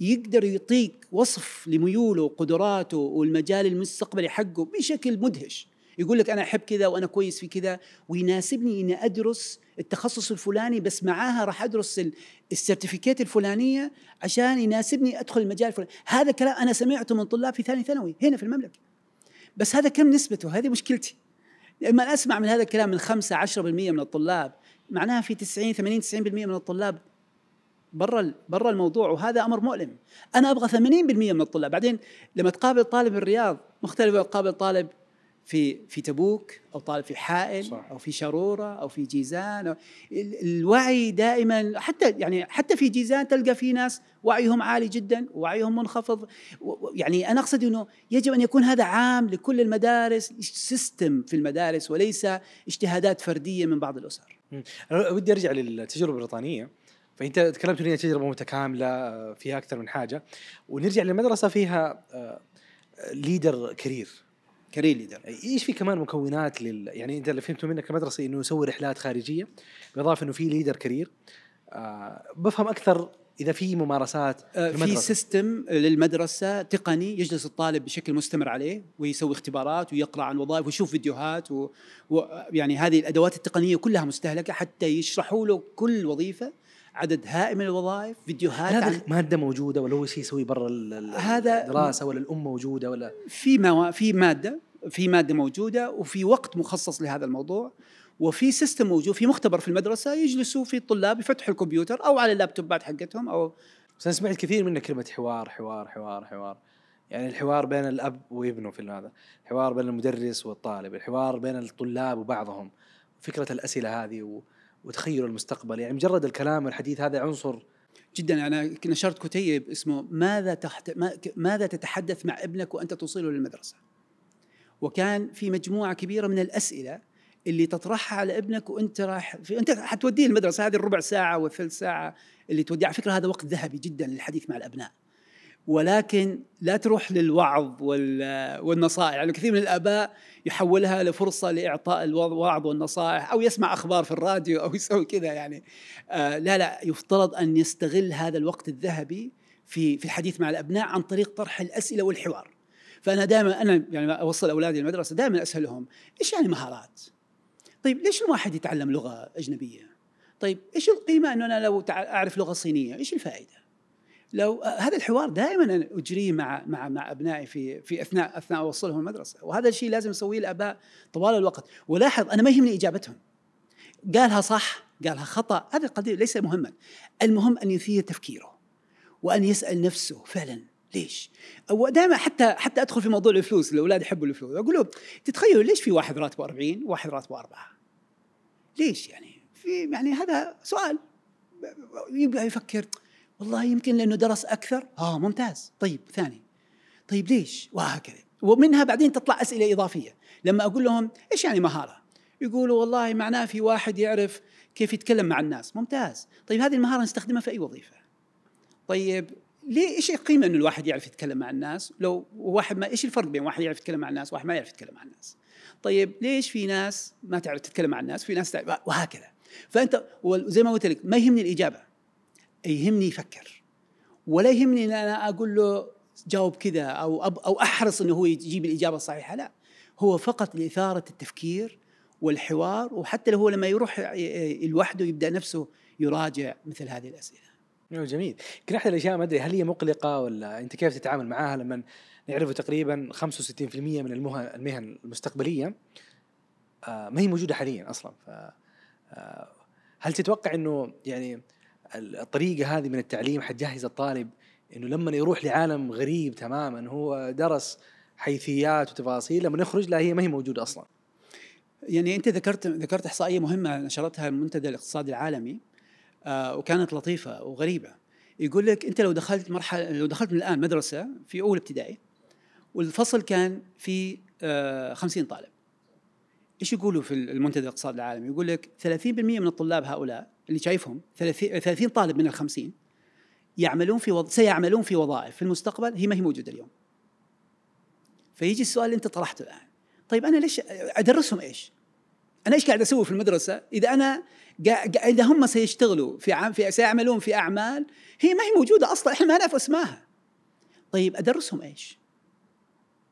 يقدر يعطيك وصف لميوله وقدراته والمجال المستقبلي حقه بشكل مدهش. يقول لك أنا أحب كذا وأنا كويس في كذا ويناسبني إني أدرس التخصص الفلاني بس معاها راح أدرس السيرتيفيكيت الفلانية عشان يناسبني أدخل المجال الفلاني. هذا كلام أنا سمعته من طلاب في ثاني ثانوي هنا في المملكة. بس هذا كم نسبته؟ هذه مشكلتي. لما أسمع من هذا الكلام من 5 10% من الطلاب معناها في 90 80 90% من الطلاب برا برا الموضوع وهذا أمر مؤلم. أنا أبغى 80% من الطلاب. بعدين لما تقابل طالب الرياض مختلف تقابل طالب في في تبوك أو طالب في حائل صح. أو في شرورة أو في جيزان أو الوعي دائما حتى يعني حتى في جيزان تلقى في ناس وعيهم عالي جدا ووعيهم منخفض. يعني أنا أقصد إنه يجب أن يكون هذا عام لكل المدارس system في المدارس وليس اجتهادات فردية من بعض الأسر. أنا ودي أرجع للتجربة البريطانية. فأنت تكلمت إنها تجربة متكاملة آه، فيها أكثر من حاجة. ونرجع للمدرسة فيها leader career career leader إيش في كمان مكونات لل يعني أنت اللي فهمته منك المدرسة إنه يسوي رحلات خارجية بالاضافه إنه في leader career آه بفهم أكثر إذا في ممارسات آه في system للمدرسة تقني يجلس الطالب بشكل مستمر عليه ويسوي اختبارات ويقرأ عن وظائف ويشوف فيديوهات ويعني هذه الأدوات التقنية كلها مستهلكة حتى يشرحوا له كل وظيفة عدد هائل من الوظائف فيديوهات هذا ماده موجودة ولا هو شيء يسوي برا هذا الدراسة ولا مادة موجودة ولا؟ في مو... في مادة في مادة موجودة وفي وقت مخصص لهذا الموضوع وفي سيستم موجود في مختبر في المدرسة يجلسوا في الطلاب يفتحوا الكمبيوتر أو على اللابتوبات حقتهم أو بس أنا سمعت كثير من كلمة حوار حوار حوار حوار. يعني الحوار بين الأب وابنه في هذا الحوار بين المدرس والطالب الحوار بين الطلاب وبعضهم. فكرة الأسئلة هذه و... وتخيل المستقبل. يعني مجرد الكلام والحديث هذا عنصر جدا. أنا نشرت كتيب اسمه ماذا تحت ماذا تتحدث مع ابنك وأنت توصله للمدرسة. وكان في مجموعة كبيرة من الأسئلة اللي تطرحها على ابنك وأنت رايح في أنت حتوديه المدرسة هذه الربع ساعة والثلث ساعة اللي توديه. على فكرة هذا وقت ذهبي جدا للحديث مع الأبناء. ولكن لا تروح للوعظ وال- والنصائح يعني كثير من الآباء يحولها لفرصة لإعطاء الوعظ والنصائح أو يسمع أخبار في الراديو أو يسوي كذا يعني آه لا لا يفترض أن يستغل هذا الوقت الذهبي في في الحديث مع الأبناء عن طريق طرح الأسئلة والحوار فأنا دائما أنا يعني أوصل أولادي المدرسة دائما أسألهم إيش يعني مهارات؟ طيب ليش الواحد يتعلم لغة أجنبية؟ طيب إيش القيمة أنه أنا لو أعرف لغة صينية؟ إيش الفائدة؟ لو هذا الحوار دائما أجريه مع مع مع أبنائي في في أثناء أثناء اوصلهم المدرسة وهذا الشيء لازم يسويه الاباء طوال الوقت ولاحظ أنا ما يهمني إجابتهم قالها صح قالها خطأ هذا القضية ليس مهما المهم أن يثير تفكيره وأن يسأل نفسه فعلا ليش؟ ودائما حتى حتى أدخل في موضوع الفلوس الأولاد يحبوا الفلوس أقول لهم تتخيلوا ليش في واحد راتبه 40 وواحد راتبه أربعة؟ ليش يعني؟ في يعني هذا سؤال يبدا يفكر والله يمكن لأنه درس أكثر. آه ممتاز. طيب ثاني. طيب ليش؟ وهكذا. ومنها بعدين تطلع أسئلة إضافية. لما أقول لهم إيش يعني مهارة؟ يقولوا والله معناه في واحد يعرف كيف يتكلم مع الناس. ممتاز. طيب هذه المهارة نستخدمها في أي وظيفة؟ طيب ليه إيش القيمة إنه الواحد يعرف يتكلم مع الناس؟ لو واحد ما إيش الفرق بين واحد يعرف يتكلم مع الناس وواحد ما يعرف يتكلم مع الناس؟ طيب ليش في ناس ما تعرف تتكلم مع الناس؟ في ناس تعرف وهكذا. فأنت وزي ما قلت لك ما يهمني الإجابة. يهمني يفكر. ولا يهمني إن أنا أقول له جاوب كذا أو أو أحرص إنه هو يجيب الإجابة الصحيحة لا. هو فقط لإثارة التفكير والحوار وحتى لو هو لما يروح لوحده يبدأ نفسه يراجع مثل هذه الأسئلة. جميل. يمكن أحد الأشياء ما أدري هل هي مقلقة ولا أنت كيف تتعامل معاها لما نعرف تقريبا 65% من المهن المهن المستقبلية آه، ما هي موجودة حاليا أصلا. ف آه، هل تتوقع إنه يعني الطريقة هذه من التعليم حتجهز الطالب إنه لما يروح لعالم غريب تماما هو درس حيثيات وتفاصيل لما يخرج لا هي ما هي موجودة أصلا. يعني أنت ذكرت ذكرت إحصائية مهمة نشرتها المنتدى الاقتصادي العالمي آه وكانت لطيفة وغريبة. يقول لك أنت لو دخلت مرحلة لو دخلت من الآن مدرسة في أول ابتدائي والفصل كان في آه 50 طالب. إيش يقولوا في المنتدى الاقتصادي العالمي يقول لك 30% من الطلاب هؤلاء اللي شايفهم 30 30 طالب من ال 50 يعملون في وظ... سيعملون في وظائف في المستقبل هي ما هي موجودة اليوم فيجي السؤال اللي انت طرحته الآن طيب أنا ليش أدرسهم إيش؟ أنا إيش قاعد أسوي في المدرسة إذا أنا. إذا هم سيشتغلوا في عام في سيعملون في أعمال هي ما هي موجودة أصلا إحنا ما نعرف اسماها طيب أدرسهم إيش؟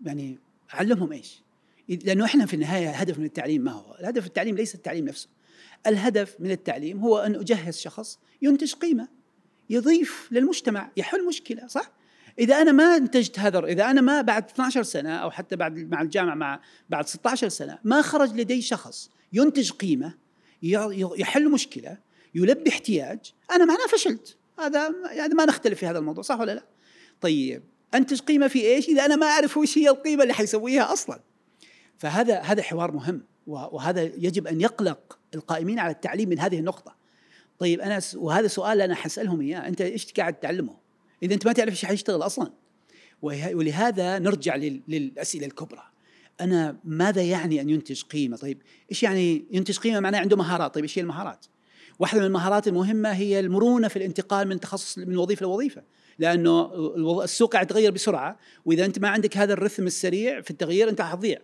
يعني أعلمهم إيش؟ لأنه إحنا في النهاية الهدف من التعليم ما هو؟ الهدف التعليم ليس التعليم نفسه. الهدف من التعليم هو أن أجهز شخص ينتج قيمة يضيف للمجتمع يحل مشكلة صح؟ إذا أنا ما انتجت هذا إذا أنا ما بعد 12 سنة أو حتى بعد مع الجامعة مع بعد 16 سنة ما خرج لدي شخص ينتج قيمة يحل مشكلة يلبي احتياج أنا معناه فشلت هذا هذا ما نختلف في هذا الموضوع صح ولا لا؟ طيب أنتج قيمة في إيش؟ إذا أنا ما أعرف وش هي القيمة اللي حيسويها أصلا. فهذا هذا حوار مهم وهذا يجب أن يقلق القائمين على التعليم من هذه النقطة. طيب أنا وهذا سؤال أنا حسألهم إياه أنت إيش قاعد تعلمه؟ إذا أنت ما تعرف إيش حيشتغل أصلا. ولهذا نرجع للأسئلة الكبرى. أنا ماذا يعني أن ينتج قيمة؟ طيب إيش يعني ينتج قيمة معناه عنده مهارات، طيب إيش هي المهارات؟ واحدة من المهارات المهمة هي المرونة في الانتقال من تخصص من وظيفة لوظيفة. لأنه السوق قاعد يتغير بسرعة وإذا أنت ما عندك هذا الرثم السريع في التغيير أنت حتضيع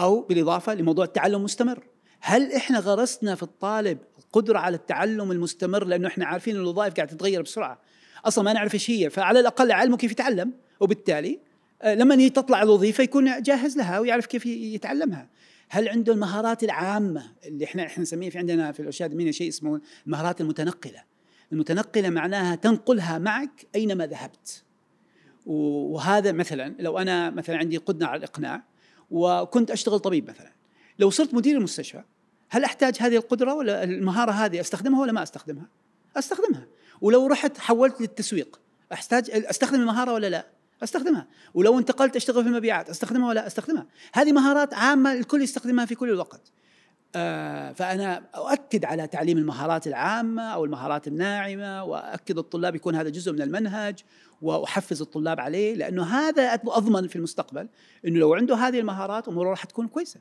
أو بالإضافة لموضوع التعلم المستمر هل إحنا غرسنا في الطالب قدره على التعلم المستمر؟ لأنه إحنا عارفين إن الوظائف قاعدة تتغير بسرعة. أصلا ما نعرف إيش هي. فعلى الأقل علمه كيف يتعلم وبالتالي لما تطلع الوظيفة يكون جاهز لها ويعرف كيف يتعلمها. هل عنده المهارات العامة اللي إحنا إحنا نسميه في عندنا في الارشاد المهني شيء اسمه المهارات المتنقلة. المتنقلة معناها تنقلها معك أينما ذهبت. وهذا مثلا لو أنا مثلا عندي قدرة على الإقناع وكنت أشتغل طبيب مثلا. لو صرت مدير المستشفى هل أحتاج هذه القدرة ولا المهارة هذه أستخدمها ولا ما أستخدمها؟ أستخدمها. ولو رحت حولت للتسويق أحتاج أستخدم المهارة ولا لا؟ أستخدمها. ولو انتقلت أشتغل في المبيعات أستخدمها ولا أستخدمها؟ هذه مهارات عامة الكل يستخدمها في كل الوقت. آه فأنا أؤكد على تعليم المهارات العامة أو المهارات الناعمة واكد الطلاب يكون هذا جزء من المنهج وأحفز الطلاب عليه لأنه هذا أضمن في المستقبل إنه لو عنده هذه المهارات أموره راح تكون كويسة.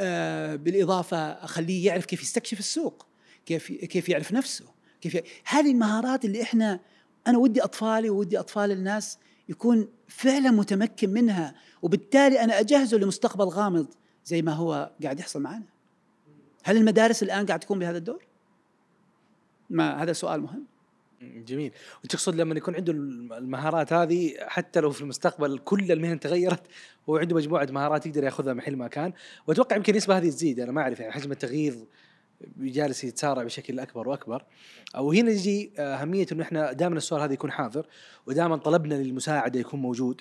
آه بالإضافة أخليه يعرف كيف يستكشف السوق، كيف كيف يعرف نفسه، كيف ي... هذه المهارات اللي إحنا أنا ودي أطفالي وودي أطفال الناس يكون فعلا متمكن منها وبالتالي أنا أجهزه لمستقبل غامض زي ما هو قاعد يحصل معنا هل المدارس الآن قاعد تكون بهذا الدور؟ ما هذا سؤال مهم. جميل. وتقصد لما يكون عنده المهارات هذه حتى لو في المستقبل كل المهن تغيرت هو عنده مجموعة مهارات يقدر ياخذها محل ما كان. وأتوقع يمكن النسبة هذه تزيد أنا ما أعرف يعني حجم التغيير جالس يتسارع بشكل أكبر وأكبر. أو هنا يجي أهمية إنه إحنا دائما السؤال هذا يكون حاضر ودائما طلبنا للمساعدة يكون موجود.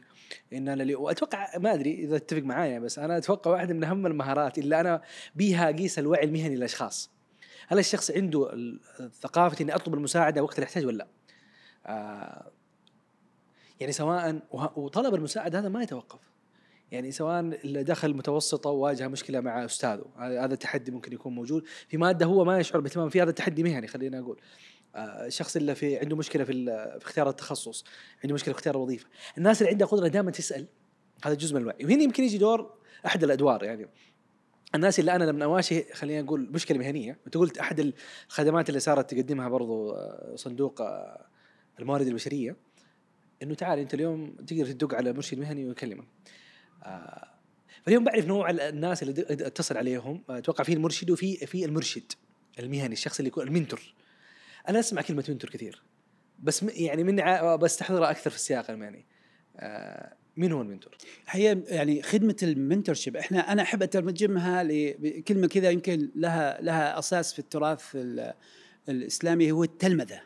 إن أنا وأتوقع ما أدري إذا تتفق معايا بس أنا أتوقع واحدة من أهم المهارات اللي أنا بيها اقيس الوعي المهني للأشخاص. هل الشخص عنده ثقافه إني أطلب المساعدة وقت الاحتياج ولا لا؟ آه يعني سواء وطلب المساعدة هذا ما يتوقف. يعني سواء اللي دخل متوسطة وواجه مشكلة مع أستاذه هذا التحدي ممكن يكون موجود. في مادة هو ما يشعر باهتمام فيها هذا التحدي مهني خلينا أقول. آه، الشخص اللي في عنده مشكلة في, في اختيار التخصص عنده مشكلة في اختيار الوظيفة. الناس اللي عندها قدره دائما تسأل هذا جزء من الوعي. وهنا يمكن يجي دور أحد الأدوار يعني. الناس اللي أنا لما اواجه خلينا نقول مشكلة مهنية. انت قلت احد الخدمات اللي صارت تقدمها برضو آه، صندوق آه، الموارد البشرية إنه تعال أنت اليوم تقدر تدق على مرشد مهني ويكلمك. آه، فاليوم بعرف نوع الناس اللي اتصل عليهم. أتوقع في المرشد وفي في المرشد المهني الشخص اللي يكون ال mentor. أنا أسمع كلمة mentor كثير بس يعني من بستحضرها أكثر في السياق المهني. مين هو ال mentor؟ هي يعني خدمة ال mentor ship إحنا أنا أحب أترجمها لكلمه كذا يمكن لها لها أساس في التراث الإسلامي هو التلمذة.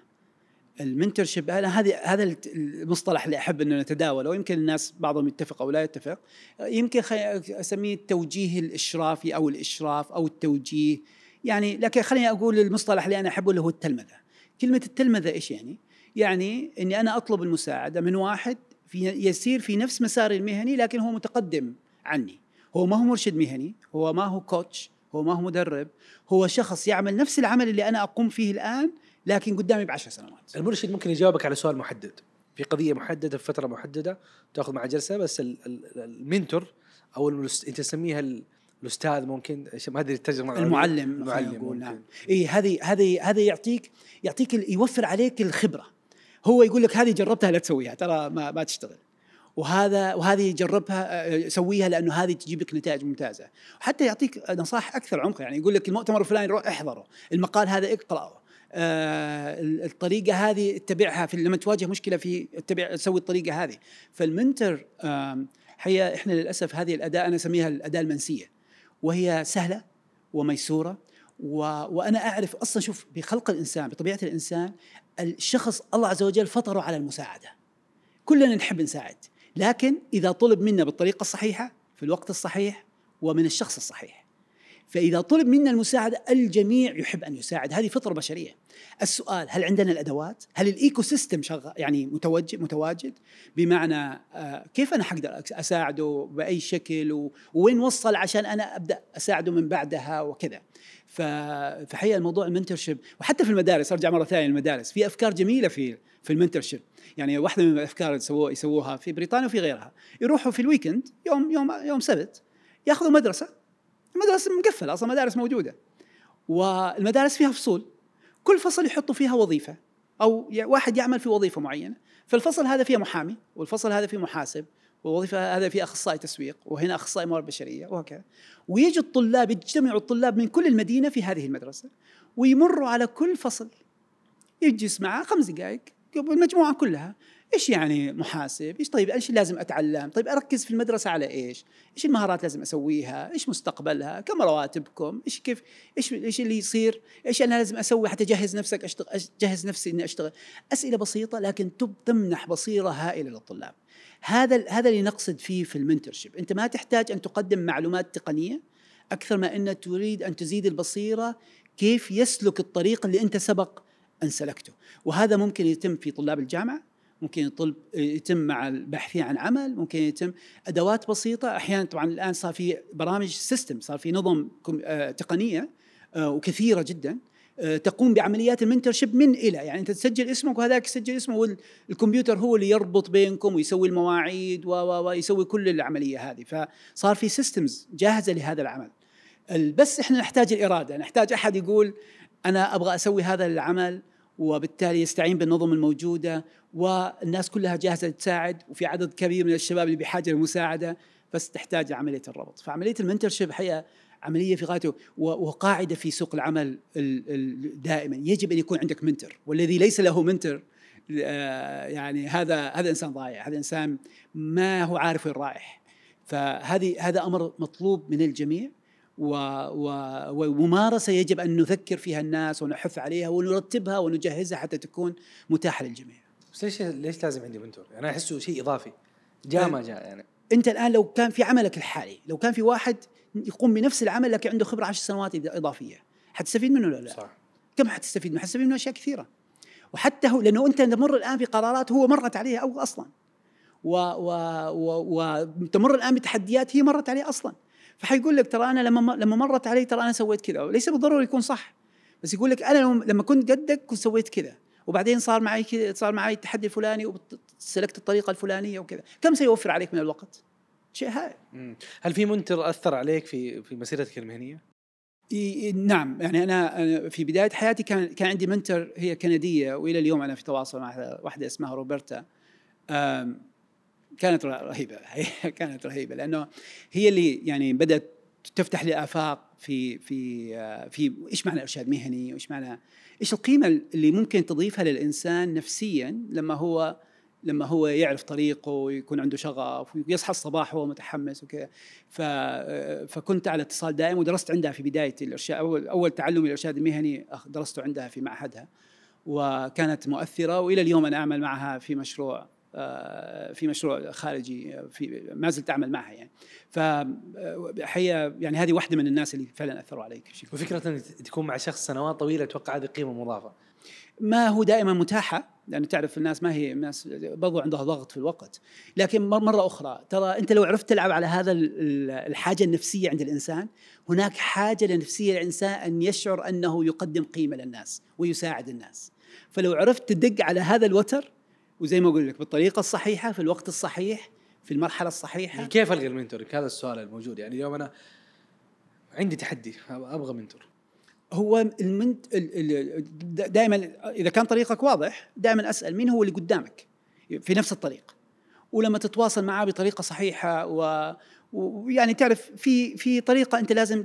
ال mentorship هذه هذا المصطلح اللي أحب انه نتداوله ويمكن الناس بعضهم يتفق أو لا يتفق. يمكن أسميه التوجيه الإشرافي أو الإشراف أو التوجيه. يعني لكن خليني أقول المصطلح اللي أنا أحبه اللي هو التلمذة. كلمة التلمذة إيش يعني؟ يعني إني أنا أطلب المساعدة من واحد في يسير في نفس مساري المهني لكن هو متقدم عني. هو ما هو مرشد مهني هو ما هو كوتش هو ما هو مدرب هو شخص يعمل نفس العمل اللي أنا أقوم فيه الآن لكن قدامي بعشر سنوات. المرشد ممكن يجاوبك على سؤال محدد. في قضية محددة في فترة محددة تأخذ مع جلسة بس المنتور أو أنت تسميها الأستاذ ممكن ما أدري الترجمة المعلم المعلم نعم. اي هذه هذه هذا يعطيك يعطيك يوفر عليك الخبرة. هو يقول لك هذه جربتها لا تسويها ترى ما ما تشتغل. وهذا وهذه جربها آه، سويها لأنه هذه تجيب لك نتائج ممتازة. وحتى يعطيك نصائح أكثر عمق يعني يقول لك المؤتمر الفلاني روح احضره المقال هذا اقرأه آه الطريقة هذه اتبعها في لما تواجه مشكلة في اتبع سوي الطريقة هذه. فالمنتر آه هي إحنا للأسف هذه الأداة أنا أسميها الأداة المنسية. وهي سهلة وميسورة و... وأنا أعرف أصلا شوف بخلق الإنسان بطبيعة الإنسان الشخص الله عز وجل فطره على المساعدة. كلنا نحب نساعد لكن إذا طلب منا بالطريقة الصحيحة في الوقت الصحيح ومن الشخص الصحيح. فإذا طلب منا المساعدة الجميع يحب أن يساعد. هذه فطرة بشرية. السؤال هل عندنا الأدوات؟ هل ال ecosystem شغال يعني متوجه متواجد؟ بمعنى آه، كيف أنا حقدر أساعده بأي شكل ووين وصل عشان أنا أبدأ أساعده من بعدها وكذا. فحقيقة الموضوع ال mentorship وحتى في المدارس أرجع مرة ثانية للمدارس. في أفكار جميلة في في ال mentorship يعني واحدة من الأفكار اللي يسووها يسووها في بريطانيا وفي غيرها. يروحوا في الويكند يوم يوم يوم سبت يأخذوا مدرسة. المدرسة مقفلة أصلا مدارس موجودة. والمدارس فيها فصول. كل فصل يحطوا فيها وظيفة. أو واحد يعمل في وظيفة معينة. فالفصل هذا فيه محامي والفصل هذا فيه محاسب. والوظيفه هذا فيه أخصائي تسويق وهنا أخصائي موارد بشرية وهكذا ويجي الطلاب يجتمعوا الطلاب من كل المدينة في هذه المدرسة ويمروا على كل فصل يجلس معه خمس دقائق المجموعة كلها إيش يعني محاسب؟ إيش طيب إيش لازم أتعلم؟ طيب أركز في المدرسة على إيش؟ إيش المهارات لازم أسويها؟ إيش مستقبلها؟ كم رواتبكم؟ إيش كيف إيش إيش اللي يصير؟ إيش أنا لازم أسوي حتى أجهز نفسك اشتغل أجهز نفسي إني أشتغل؟ أسئلة بسيطة لكن تمنح بصيرة هائلة للطلاب. هذا هذا اللي نقصد فيه في المنتورشيب، أنت ما تحتاج أن تقدم معلومات تقنية أكثر ما أنك تريد أن تزيد البصيرة كيف يسلك الطريق اللي أنت سبق أن سلكته، وهذا ممكن يتم في طلاب الجامعة ممكن يطلب يتم مع الباحثين عن عمل ممكن يتم أدوات بسيطة. أحيانا طبعا الآن صار في برامج system صار في نظم آه، تقنية آه، وكثيرة جدا. تقوم بعمليات ال mentorship من إلى. يعني أنت تسجل اسمك وهذاك يسجل اسمه والكمبيوتر هو اللي يربط بينكم ويسوي المواعيد ويسوي كل العملية هذه. فصار في systems جاهزة لهذا العمل. بس إحنا نحتاج الإرادة. نحتاج أحد يقول أنا أبغى أسوي هذا العمل وبالتالي يستعين بالنظم الموجودة والناس كلها جاهزة تساعد وفي عدد كبير من الشباب اللي بحاجة للمساعده بس تحتاج عملية الربط. فعملية ال mentorship حقيقه عملية في غايته وقاعدة في سوق العمل دائما يجب أن يكون عندك mentor والذي ليس له mentor آه، يعني هذا هذا إنسان ضايع هذا إنسان ما هو عارف وين رايح فهذه هذا أمر مطلوب من الجميع وممارسة يجب أن نذكر فيها الناس ونحث عليها ونرتبها ونجهزها حتى تكون متاحة للجميع. بس ليش ليش لازم عندي منتور؟ يعني أنا أحسه شيء إضافي جاء ما جاء يعني أنت الآن لو كان في عملك الحالي لو كان في واحد يقوم بنفس العمل لكن عنده خبرة 10 سنوات إضافية. حتستفيد منه ولا لا؟ صح. كم حتستفيد منه؟ حتستفيد منه أشياء كثيرة. وحتى هو لأنه أنت تمر الآن في قرارات هو مرت عليها أو أصلا. و و و وتمر الآن بتحديات هي مرت عليه أصلا. فحيقول لك ترى أنا لما لما مرت علي ترى أنا سويت كذا. وليس بالضروره يكون صح. بس يقول لك أنا لما كنت قدك كنت سويت كذا. وبعدين صار معي كذا صار معي التحدي الفلاني وسلكت الطريقة الفلانية وكذا. كم سيوفر عليك من الوقت؟ شيء هائل هل في mentor أثر عليك في في مسيرتك المهنية؟ نعم. يعني أنا في بداية حياتي كان كان عندي mentor هي كندية وإلى اليوم أنا في تواصل مع واحدة اسمها روبرتا. كانت رهيبة. كانت رهيبة لأنه هي اللي يعني بدأت تفتح لي آفاق في في في إيش معنى إرشاد مهني وإيش معنى إيش القيمة اللي ممكن تضيفها للإنسان نفسيا لما هو لما هو يعرف طريقه ويكون عنده شغف ويصحى الصباح وهو متحمس وكذا. فكنت على اتصال دائم ودرست عندها في بداية الإرشاد أول أول تعلمي الإرشاد المهني درسته عندها في معهدها. وكانت مؤثرة وإلى اليوم أنا أعمل معها في مشروع آه، في مشروع خارجي في ما زلت أعمل معها يعني. فحقيقه يعني هذه واحدة من الناس اللي فعلا أثروا علي وفكرة ان تكون مع شخص سنوات طويلة أتوقع هذه قيمة مضافة. ما هو دائما متاحة لأن تعرف الناس ما هي الناس برضو عندها ضغط في الوقت. لكن مرة أخرى ترى أنت لو عرفت تلعب على هذا الحاجة النفسية عند الإنسان هناك حاجة نفسية للإنسان أن يشعر أنه يقدم قيمة للناس ويساعد الناس. فلو عرفت تدق على هذا الوتر وزي ما أقول لك بالطريقة الصحيحة في الوقت الصحيح في المرحلة الصحيحة. يعني كيف القى المنتور؟ هذا السؤال الموجود. يعني اليوم أنا عندي تحدي أبغى منتور. هو المنت دائما إذا كان طريقك واضح دائما أسأل مين هو اللي قدامك في نفس الطريق ولما تتواصل معاه بطريقة صحيحة و ويعني تعرف في في طريقة أنت لازم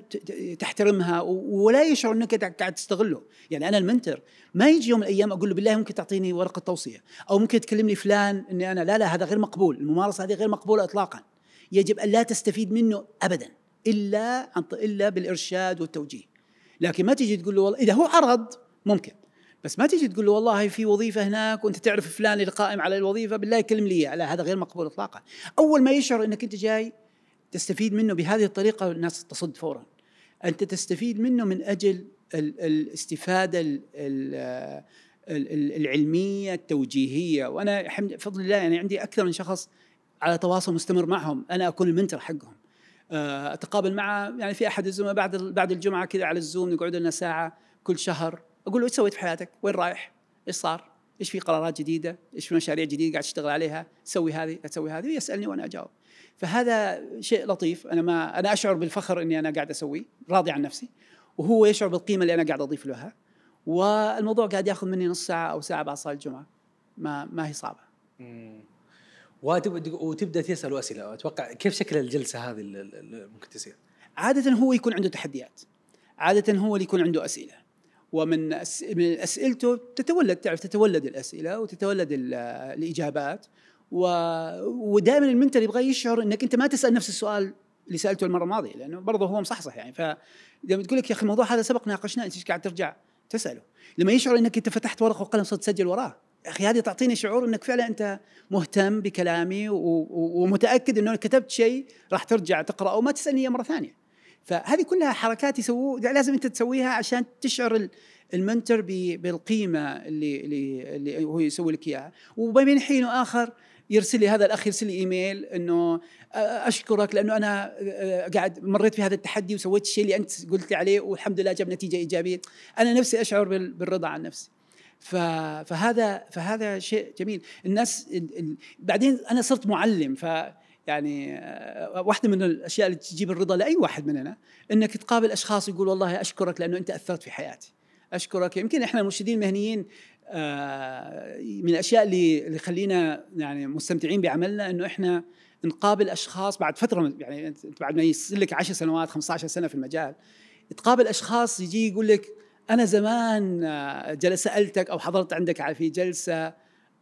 تحترمها ولا يشعر إنك قاعد تستغله، يعني أنا المنتر ما يجي يوم من الأيام أقول له بالله ممكن تعطيني ورقة توصية أو ممكن تكلمني فلان إني أنا لا لا هذا غير مقبول، الممارسة هذه غير مقبولة اطلاقا. يجب أن لا تستفيد منه ابدا إلا عن إلا بالإرشاد والتوجيه. لكن ما تيجي تقول له والله إذا هو عرض ممكن بس ما تيجي تقول له والله في وظيفة هناك وأنت تعرف فلان اللي قائم على الوظيفة بالله كلم لي لا هذا غير مقبول اطلاقا. أول ما يشعر إنك أنت جاي تستفيد منه بهذه الطريقة الناس تصد فورا. أنت تستفيد منه من أجل الاستفادة العلمية التوجيهية. وأنا الحمد بفضل الله يعني عندي أكثر من شخص على تواصل مستمر معهم أنا أكون المنتر حقهم. أتقابل معه يعني في أحد الزملاء بعد بعد الجمعة كذا على الزوم نقعد لنا ساعة كل شهر أقول له إيش سويت في حياتك؟ وين رايح؟ إيش صار؟ إيش في قرارات جديدة؟ إيش في مشاريع جديدة قاعد تشتغل عليها؟ سوي هذه تسوي هذه ويسألني وأنا أجاوب. فهذا شيء لطيف أنا ما أنا أشعر بالفخر إني أنا قاعد أسوي راضي عن نفسي وهو يشعر بالقيمة اللي أنا قاعد أضيف لها والموضوع قاعد ياخذ مني نص ساعة أو ساعة بعد صلاة الجمعة ما ما هي صعبة. وتبدأ تسأل أسئلة. أتوقع كيف شكل الجلسة هذه اللي ممكن تصير؟ عادة هو يكون عنده تحديات. عادة هو اللي يكون عنده أسئلة. ومن من أسئلته تتولد تعرف تتولد الأسئلة وتتولد الإجابات. و... ودائما المنتر يبغى يشعر إنك أنت ما تسأل نفس السؤال اللي سألته المرة الماضية لأنه برضه هو مصحصح يعني. فلما تقول لك يا أخي الموضوع هذا سبق ناقشناه انت قاعد ترجع تسأله؟ لما يشعر إنك أنت فتحت ورقة وقلم صرت تسجل وراه. أخي هذه تعطيني شعور إنك فعلا أنت مهتم بكلامي ومتأكد إنه كتبت شيء راح ترجع تقرأه وما تسألني مرة ثانية. فهذه كلها حركات يسووها لازم أنت تسويها عشان تشعر المنتر بالقيمة اللي اللي, اللي هو يسوي لك إياها. وبين حين وآخر يرسل لي هذا الأخ يرسل لي إيميل إنه أشكرك لأنه أنا قاعد مريت في هذا التحدي وسويت الشيء اللي أنت قلت لي عليه والحمد لله جاب نتيجة إيجابية. أنا نفسي أشعر بالرضا عن نفسي. فهذا فهذا شيء جميل. الناس بعدين أنا صرت معلم ف يعني واحدة من الأشياء اللي تجيب الرضا لأي واحد مننا إنك تقابل أشخاص يقول والله أشكرك لأنه أنت أثرت في حياتي. أشكرك. يمكن إحنا المرشدين المهنيين آه، من الأشياء اللي اللي خلينا يعني مستمتعين بعملنا إنه إحنا نقابل أشخاص بعد فترة يعني أنت بعد ما يصير لك 10 سنوات 15 سنة في المجال تقابل أشخاص يجي يقول لك أنا زمان آه، جلس سالتك أو حضرت عندك في جلسة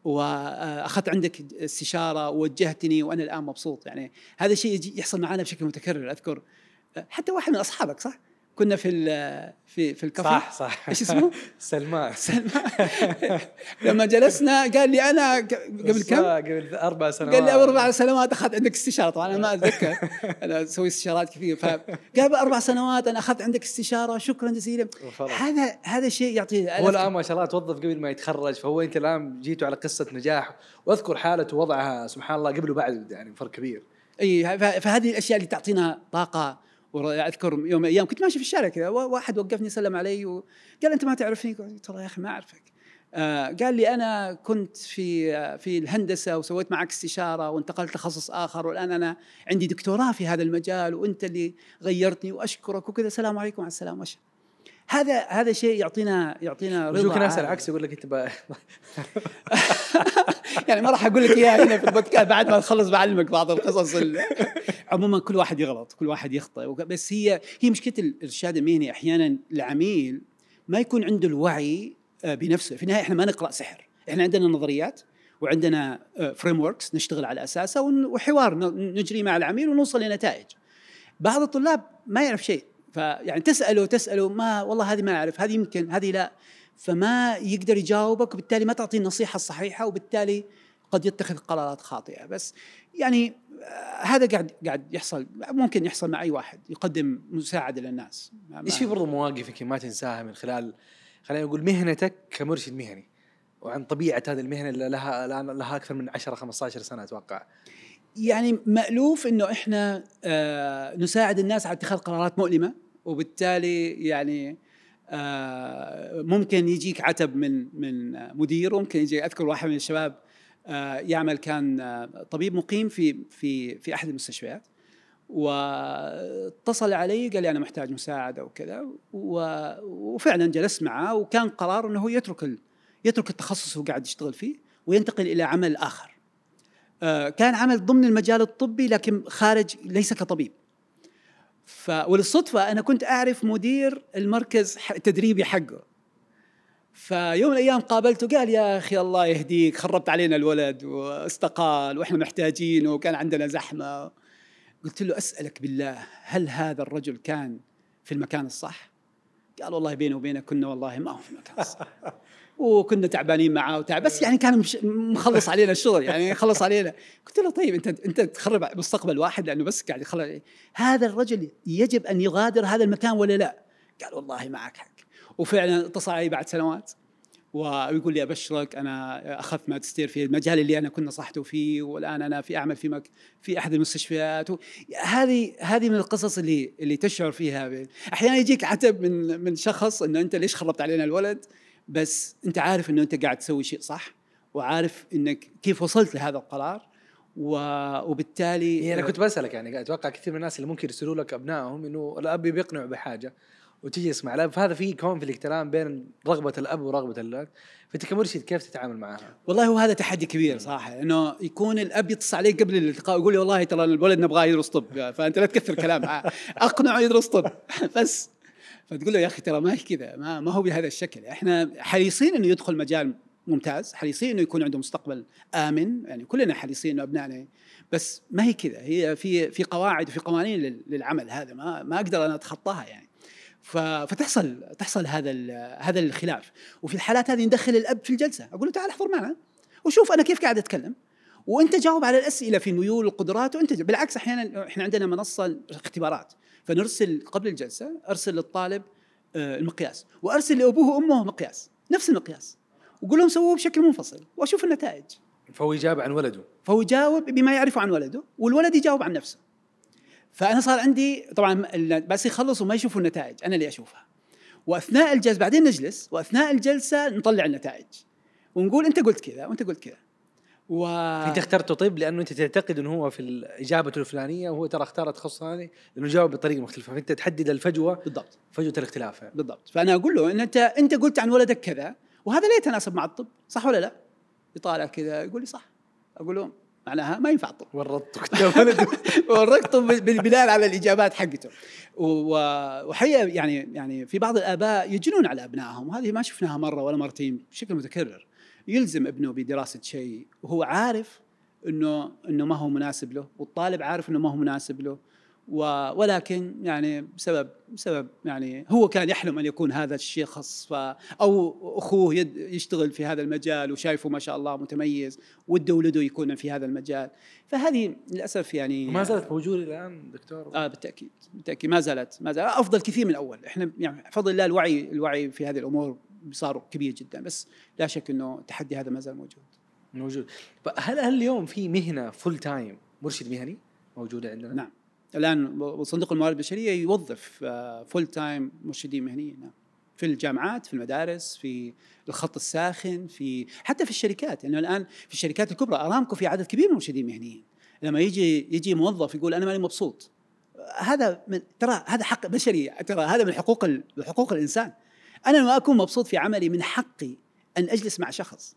واخذت عندك استشارة ووجهتني وأنا الآن مبسوط يعني هذا الشيء يحصل معنا بشكل متكرر أذكر آه، حتى واحد من أصحابك صح؟ كنا في في في الكافيه. صح صح. إيش اسمه؟ سلمان. سلمان. لما جلسنا قال لي أنا قبل كم؟ قبل أربع سنوات. قال لي أربع سنوات أخذت عندك استشارة. طبعا أنا ما أتذكر. أنا أسوي استشارات كثير. فقال أربع سنوات أنا أخذت عندك استشارة. شكرا جزيلا. هذا هذا شيء يعطي هو الآن ما شاء الله توظف قبل ما يتخرج. فهو أنت الآن جيتوا على قصة نجاح. واذكر حالته ووضعها سبحان الله قبل وبعد يعني فرق كبير. اي فهذه الأشياء اللي تعطينا طاقة وأذكر يوم من الأيام كنت ماشي في الشارع كذا واحد وقفني سلم علي وقال أنت ما تعرفني؟ قلت ترى يا أخي ما أعرفك. آه قال لي أنا كنت في آه في الهندسة وسويت معك استشارة وانتقلت تخصص آخر والآن أنا عندي دكتوراه في هذا المجال وأنت اللي غيرتني وأشكرك وكذا. السلام عليكم مع السلامة هذا هذا شيء يعطينا يعطينا رضا. ناس العكس يقول لك أنت يعني ما راح أقول لك إياها هنا في البودكاست بعد ما نخلص بعلمك بعض القصص عموما كل واحد يغلط كل واحد يخطئ. بس هي هي مشكلة الإرشاد المهني أحيانا العميل ما يكون عنده الوعي آه، بنفسه. في النهاية إحنا ما نقرأ سحر. إحنا عندنا نظريات وعندنا frame آه، works نشتغل على أساسها وحوار نجري مع العميل ونوصل لنتائج. بعض الطلاب ما يعرف شيء. فيعني تسأله تسأله ما والله هذه ما أعرف هذه يمكن هذه لا. فما يقدر يجاوبك وبالتالي ما تعطيه النصيحة الصحيحة وبالتالي قد يتخذ قرارات خاطئة. بس يعني آه، هذا قاعد قاعد يحصل ممكن يحصل مع أي واحد يقدم مساعدة للناس. إيش في برضو مواقف ما تنساها من خلال خلينا نقول مهنتك كمرشد مهني؟ وعن طبيعة هذه المهنة اللي لها لها أكثر من 10 15 سنة أتوقع. يعني مألوف إنه إحنا آه نساعد الناس على اتخاذ قرارات مؤلمة وبالتالي يعني آه ممكن يجيك عتب من من مدير ممكن يجي أذكر واحد من الشباب آه يعمل كان طبيب مقيم في في في أحد المستشفيات واتصل علي قال لي أنا محتاج مساعدة وكذا وفعلا جلست معه وكان قرار إنه يترك يترك التخصص اللي قاعد يشتغل فيه وينتقل إلى عمل آخر. كان عمل ضمن المجال الطبي لكن خارج ليس كطبيب. ف وللصدفة أنا كنت أعرف مدير المركز التدريبي حقه. فيوم من الأيام قابلته قال يا أخي الله يهديك خربت علينا الولد واستقال وإحنا محتاجينه وكان عندنا زحمة. قلت له أسألك بالله هل هذا الرجل كان في المكان الصح؟ قال والله بيني وبينك كنا والله ما هو في المكان الصح. وكنا تعبانين معاه وتعب بس يعني كان مخلص علينا الشغل يعني خلص علينا. قلت له طيب أنت أنت تخرب مستقبل واحد لأنه بس قاعد يخلص. هذا الرجل يجب أن يغادر هذا المكان ولا لا؟ قال والله معك حق. وفعلا اتصل علي بعد سنوات ويقول لي أبشرك أنا أخذت ماجستير في المجال اللي أنا كنت نصحته فيه والآن أنا في أعمل في مك في أحد المستشفيات. هذه هذه من القصص اللي اللي تشعر فيها. أحيانا يجيك عتب من من شخص إنه أنت ليش خربت علينا الولد؟ بس انت عارف انه انت قاعد تسوي شيء صح وعارف انك كيف وصلت لهذا القرار وبالتالي هي أنا كنت بسألك يعني أتوقع كثير من الناس اللي ممكن يرسلوا لك أبنائهم إنه الأب بيقنعوا بحاجة وتجي تسمع الاب فهذا في conflict الآن بين رغبة الأب ورغبة الولد فأنت كمرشد كيف تتعامل معها؟ والله هو هذا تحدي كبير صراحة إنه يكون الأب يتصل عليك قبل الالتقاء ويقول لي والله ترى الولد نبغاه يدرس طب. فأنت لا تكثر كلام أقنعه يدرس طب. بس فتقول له يا أخي ترى ما هي كذا ما, ما هو بهذا الشكل. إحنا حريصين إنه يدخل مجال ممتاز حريصين إنه يكون عنده مستقبل آمن يعني كلنا حريصين إنه أبنائنا بس ما هي كذا. هي في في قواعد وفي قوانين للعمل هذا ما ما أقدر أنا أتخطاها يعني. فتحصل تحصل هذا هذا الخلاف. وفي الحالات هذه ندخل الأب في الجلسة أقول له تعال احضر معنا وشوف أنا كيف قاعد أتكلم. وأنت جاوب على الأسئلة في ميول القدرات وأنت بالعكس أحيانا إحنا عندنا منصة اختبارات فنرسل قبل الجلسة أرسل للطالب آه، المقياس. وأرسل لأبوه وأمه مقياس نفس المقياس. وقول لهم سووه بشكل منفصل وأشوف النتائج. فهو يجاوب عن ولده. فهو يجاوب بما يعرفه عن ولده والولد يجاوب عن نفسه. فأنا صار عندي طبعا بس يخلصوا ما يشوفوا النتائج أنا اللي أشوفها. وأثناء الجلسة بعدين نجلس وأثناء الجلسة نطلع النتائج. ونقول أنت قلت كذا وأنت قلت كذا. و انت اخترته طب لأنه انت تعتقد إنه هو في اجابته الفلانية وهو ترى اختار التخصص ثاني لأنه جاوب بطريقة مختلفة. فأنت تحدد الفجوة بالضبط. فجوة الاختلاف. يعني. بالضبط. فأنا أقول له إن أنت أنت قلت عن ولدك كذا وهذا لا يتناسب مع الطب صح ولا لا؟ يطالع كذا يقول لي صح. أقول له معناها ما ينفع الطب. ورطته قدام ولده ورقته بناء على الإجابات حقته. وحقيقة يعني يعني في بعض الآباء يجنون على أبنائهم وهذه ما شفناها مرة ولا مرتين بشكل متكرر. يلزم ابنه بدراسة شيء. وهو عارف إنه إنه ما هو مناسب له والطالب عارف إنه ما هو مناسب له ولكن يعني بسبب بسبب يعني هو كان يحلم أن يكون هذا الشخص ف أو أخوه يد- يشتغل في هذا المجال وشايفه ما شاء الله متميز وده ولده يكون في هذا المجال. فهذه للأسف يعني وما زالت موجوده الآن دكتور؟ آه بالتأكيد بالتأكيد ما زالت ما زالت. أفضل كثير من الأول. إحنا يعني بفضل الله الوعي الوعي في هذه الأمور صار كبير جدا بس لا شك إنه التحدي هذا ما زال موجود. موجود. هل هل اليوم في مهنة full time مرشد مهني موجودة عندنا؟ نعم. الآن صندوق الموارد البشرية يوظف full time مرشدين مهنيين نعم. في الجامعات في المدارس في الخط الساخن في حتى في الشركات. لأنه الآن في الشركات الكبرى أرامكو في عدد كبير من المرشدين المهنيين لما يجي يجي موظف يقول أنا ماني مبسوط. هذا من ترى هذا حق بشري ترى هذا من حقوق حقوق الإنسان. أنا لما أكون مبسوط في عملي من حقي أن أجلس مع شخص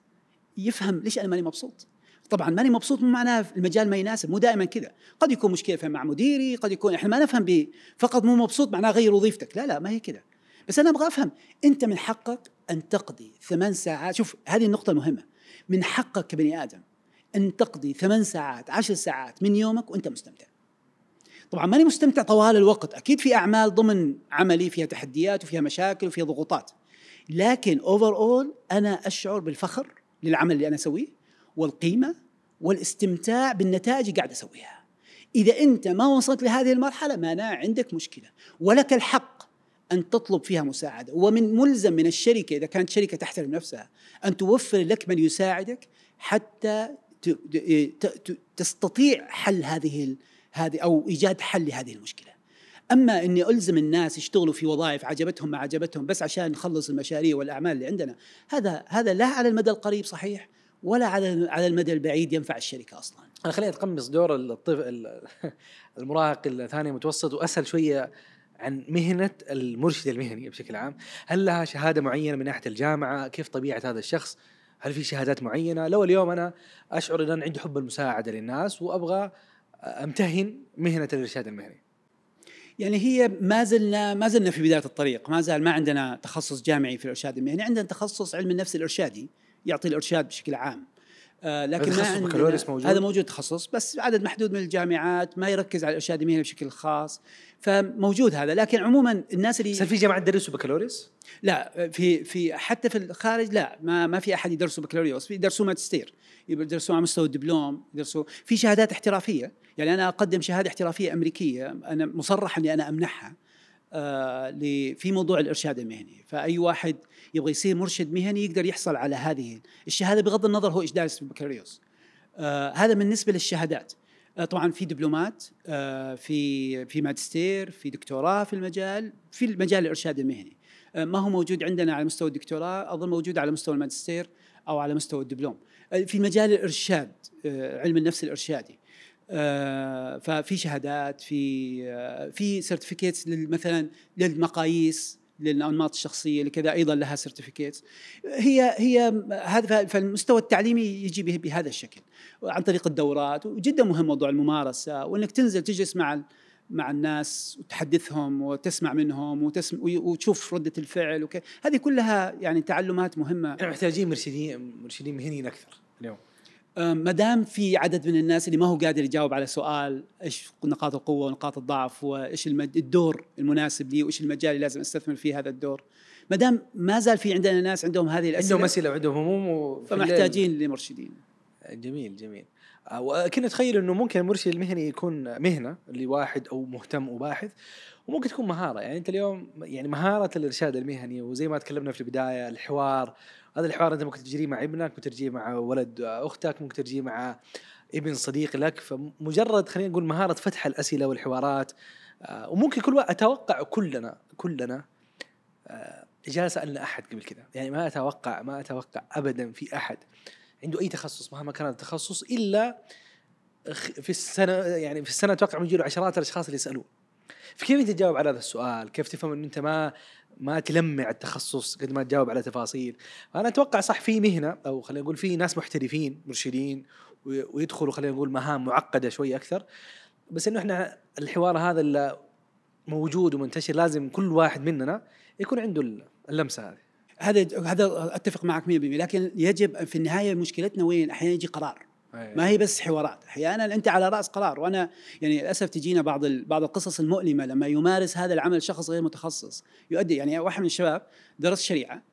يفهم ليش أنا ماني مبسوط. طبعا ماني مبسوط مو معناه المجال ما يناسب مو دائما كذا. قد يكون مشكلة مع مديري قد يكون إحنا ما نفهم ب فقط مو مبسوط معناه غير وظيفتك. لا لا ما هي كذا. بس أنا أبغى أفهم أنت من حقك أن تقضي ثمان ساعات شوف هذه النقطة المهمة. من حقك كبني آدم أن تقضي ثمان ساعات عشر ساعات من يومك وأنت مستمتع. طبعا ماني مستمتع طوال الوقت. أكيد في أعمال ضمن عملي فيها تحديات وفيها مشاكل وفيها ضغوطات. لكن اوفر اول أنا أشعر بالفخر للعمل اللي أنا أسويه والقيمة والاستمتاع بالنتائج اللي قاعد أسويها. إذا أنت ما وصلت لهذه المرحلة معناه عندك مشكلة. ولك الحق أن تطلب فيها مساعدة. ومن ملزم من الشركة إذا كانت شركة تحترم نفسها أن توفر لك من يساعدك حتى تستطيع حل هذه هذه أو إيجاد حل لهذه المشكلة. أما إني ألزم الناس يشتغلوا في وظائف عجبتهم ما عجبتهم بس عشان نخلص المشاريع والأعمال اللي عندنا، هذا هذا لا على المدى القريب صحيح ولا على على المدى البعيد ينفع الشركة أصلا. أنا خليني أتقمص دور الطفل المراهق الثاني متوسط وأسأل شوية عن مهنة المرشد المهني بشكل عام، هل لها شهادة معينة من ناحية الجامعة؟ كيف طبيعة هذا الشخص؟ هل في شهادات معينة؟ لو اليوم أنا أشعر إن أنا عندي حب المساعدة للناس وأبغى أمتهن مهنة الإرشاد المهني. يعني هي ما زلنا ما زلنا في بداية الطريق، ما زال ما عندنا تخصص جامعي في الإرشاد المهني، عندنا تخصص علم النفس الإرشادي يعطي الإرشاد بشكل عام. آه لكن هذا ما عندنا موجود؟ هذا موجود تخصص بس عدد محدود من الجامعات ما يركز على الإرشاد المهني بشكل خاص فموجود هذا. لكن عموما الناس اللي هل في جامعات تدرسوا بكالوريوس؟ لا في في حتى في الخارج لا. ما ما في أحد يدرسوا بكالوريوس. يدرسوا ماجستير. يدرسوا على مستوى الدبلوم. يدرسوا في شهادات احترافية. يعني أنا أقدم شهادة احترافية أمريكية. أنا مصرح إني أنا أمنحها آه في موضوع الإرشاد المهني. فأي واحد يبغى يصير مرشد مهني يقدر يحصل على هذه الشهادة بغض النظر هو إيش دارس في البكالوريوس آه هذا بالنسبة للشهادات. طبعا في دبلومات آه في في ماجستير في دكتوراه في المجال في المجال الإرشاد المهني. آه ما هو موجود عندنا على مستوى الدكتوراه أظن موجود على مستوى الماجستير أو على مستوى الدبلوم. آه في مجال الإرشاد آه علم النفس الإرشادي. آه ففي شهادات في آه في certificates مثلا للمقاييس. للأنماط الشخصية اللي كذا أيضا لها certificates هي هي هذا فالمستوى التعليمي يجي به- بهذا الشكل عن طريق الدورات. وجدا مهم موضوع الممارسة وإنك تنزل تجلس مع مع الناس وتحدثهم وتسمع منهم وتسمع وتشوف ردة الفعل وكذا هذه كلها يعني تعلمات مهمة. إحنا محتاجين مرشدين مرشدين مهنيين أكثر اليوم. ما دام في عدد من الناس اللي ما هو قادر يجاوب على سؤال إيش نقاط القوة ونقاط الضعف وإيش الدور المناسب لي وإيش المجال اللي لازم أستثمر فيه هذا الدور. ما دام ما زال في عندنا ناس عندهم هذه الأسئلة عندهم أسئلة وعندهم هموم فمحتاجين لمرشدين. جميل جميل. آه، وكنت اتخيل إنه ممكن المرشد المهني يكون مهنة لواحد أو مهتم وباحث وممكن تكون مهارة. يعني أنت اليوم يعني مهارة الإرشاد المهني وزي ما تكلمنا في البداية الحوار هذا الحوار أنت ممكن تجريه مع ابنك ممكن تجريه مع ولد أختك ممكن تجريه مع ابن صديق لك. فمجرد خلينا نقول مهارة فتح الأسئلة والحوارات آه، وممكن كل واحد أتوقع كلنا كلنا آه، جاء سألنا أحد قبل كذا. يعني ما أتوقع ما أتوقع ابدا في أحد عنده أي تخصص مهما كان التخصص إلا في السنة يعني في السنة أتوقع بيجي له عشرات الأشخاص اللي يسألوه. فكيف انت تجاوب على هذا السؤال؟ كيف تفهم ان أنت ما ما تلمع التخصص قد ما تجاوب على تفاصيل؟ فأنا أتوقع صح في مهنة أو خلينا نقول في ناس محترفين مرشدين وي- ويدخلوا خلينا نقول مهام معقدة شوي أكثر بس إنه إحنا الحوار هذا اللي موجود ومنتشر لازم كل واحد مننا يكون عنده اللمسة هذه. هذا هذا أتفق معك 100% لكن يجب في النهاية مشكلتنا وين؟ أحيانا يجي قرار ما هي بس حوارات. أحيانا أنت على رأس قرار وأنا يعني للأسف تجينا بعض بعض القصص المؤلمة لما يمارس هذا العمل شخص غير متخصص. يؤدي يعني واحد من الشباب درس شريعة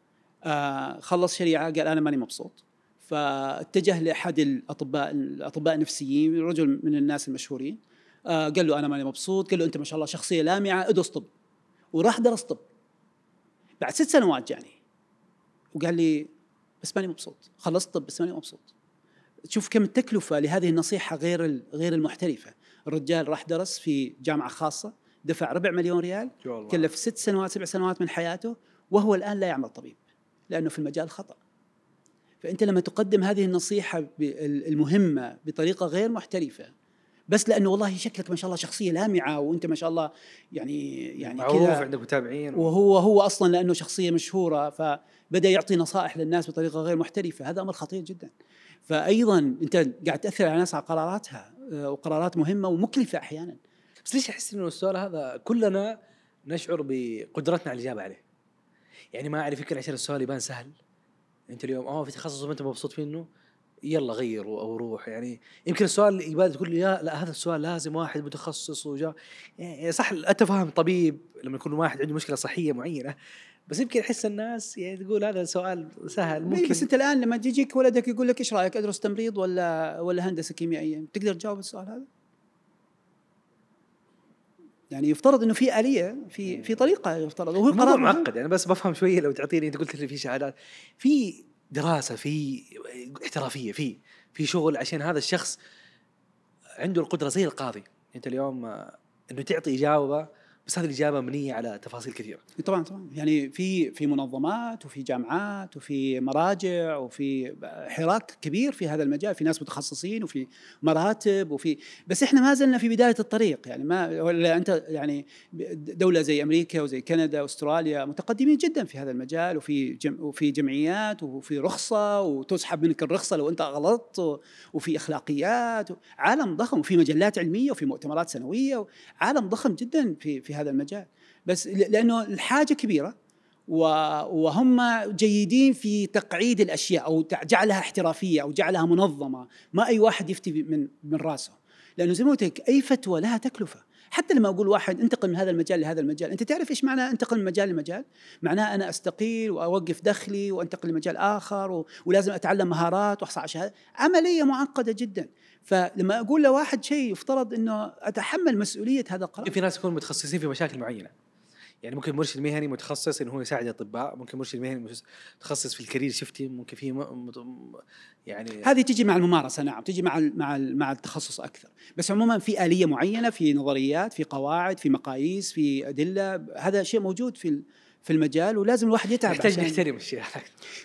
آه خلص شريعة قال أنا ماني مبسوط. فاتجه لأحد الأطباء الأطباء النفسيين رجل من الناس المشهورين آه قال له أنا ماني مبسوط قال له أنت ما شاء الله شخصية لامعة ادرس طب. وراح درس طب. بعد ست سنوات جاني وقال لي بس ماني مبسوط. خلصت طب بس ماني مبسوط. شوف كم التكلفة لهذه النصيحة غير غير المحترفة. الرجال راح درس في جامعة خاصة دفع ربع مليون ريال كلف ست سنوات سبع سنوات من حياته وهو الآن لا يعمل طبيب لأنه في المجال خطأ. فأنت لما تقدم هذه النصيحة المهمة بطريقة غير محترفة بس لأنه والله شكلك ما شاء الله شخصية لامعة وأنت ما شاء الله يعني يعني معروف كذا. عندك متابعين. وهو هو أصلا لأنه شخصية مشهورة فبدأ يعطي نصائح للناس بطريقة غير محترفة. هذا أمر خطير جدا. فايضا أنت قاعد تأثر على الناس على قراراتها آه، وقرارات مهمة ومكلفة أحيانا. بس ليش أحس إنه السؤال هذا كلنا نشعر بقدرتنا على الإجابة عليه؟ يعني ما أعرف يمكن عشان السؤال يبان سهل. أنت اليوم آه في تخصص ما انت مبسوط منه يلا غير أو روح. يعني يمكن السؤال يبان تقول لي لا هذا السؤال لازم واحد متخصص وجا. يعني صح أنت فاهم طبيب لما يكون واحد عنده مشكلة صحية معينة بس يمكن أحس الناس يعني تقول هذا سؤال سهل ممكن ممكن. بس أنت الآن لما تجيك ولدك يقول لك إيش رأيك أدرس تمريض ولا ولا هندسة كيميائية؟ تقدر تجاوب السؤال هذا؟ يعني يفترض إنه في آلية في في طريقة يفترض وهو قرار. معقد يعني بس بفهم شوية لو تعطيني أنت قلت لي في شهادات. في دراسة في احترافية في في شغل عشان هذا الشخص عنده القدرة زي القاضي. أنت اليوم آه، إنه تعطي إجابة بس هذه الإجابة مبنيه على تفاصيل كثيرة. طبعا طبعا. يعني في في منظمات وفي جامعات وفي مراجع وفي حراك كبير في هذا المجال. في ناس متخصصين وفي مراتب وفي بس إحنا ما زلنا في بداية الطريق. يعني ما ولا أنت يعني دولة زي أمريكا وزي كندا واستراليا متقدمين جدا في هذا المجال. وفي جم وفي جمعيات وفي رخصة وتسحب منك الرخصة لو أنت غلطت وفي أخلاقيات عالم ضخم. وفي مجلات علمية وفي مؤتمرات سنوية عالم ضخم جدا في في هذا المجال. بس لأنه الحاجة كبيرة وهم جيدين في تقعيد الأشياء أو جعلها احترافية أو جعلها منظمة. ما أي واحد يفتي من من راسه. لأنه زي ما قلت لك أي فتوى لها تكلفة. حتى لما أقول واحد انتقل من هذا المجال لهذا المجال أنت تعرف إيش معنى انتقل من مجال لمجال؟ معناه أنا أستقيل وأوقف دخلي وانتقل لمجال آخر و... ولازم أتعلم مهارات وأحصل على شهادة. عملية معقدة جدا. فلما أقول لواحد شيء يفترض إنه أتحمل مسؤولية هذا القرار. في ناس يكونوا متخصصين في مشاكل معينة. يعني ممكن مرشد مهني متخصص إنه هو يساعد الأطباء ممكن مرشد مهني متخصص في الكارير شفتي ممكن في م... يعني هذه تجي مع الممارسة نعم تجي مع ال مع ال مع التخصص أكثر. بس عموما في آلية معينة في نظريات في قواعد في مقاييس في أدلة هذا شيء موجود في في المجال ولازم الواحد يتعب عشان- نحترم الشيء.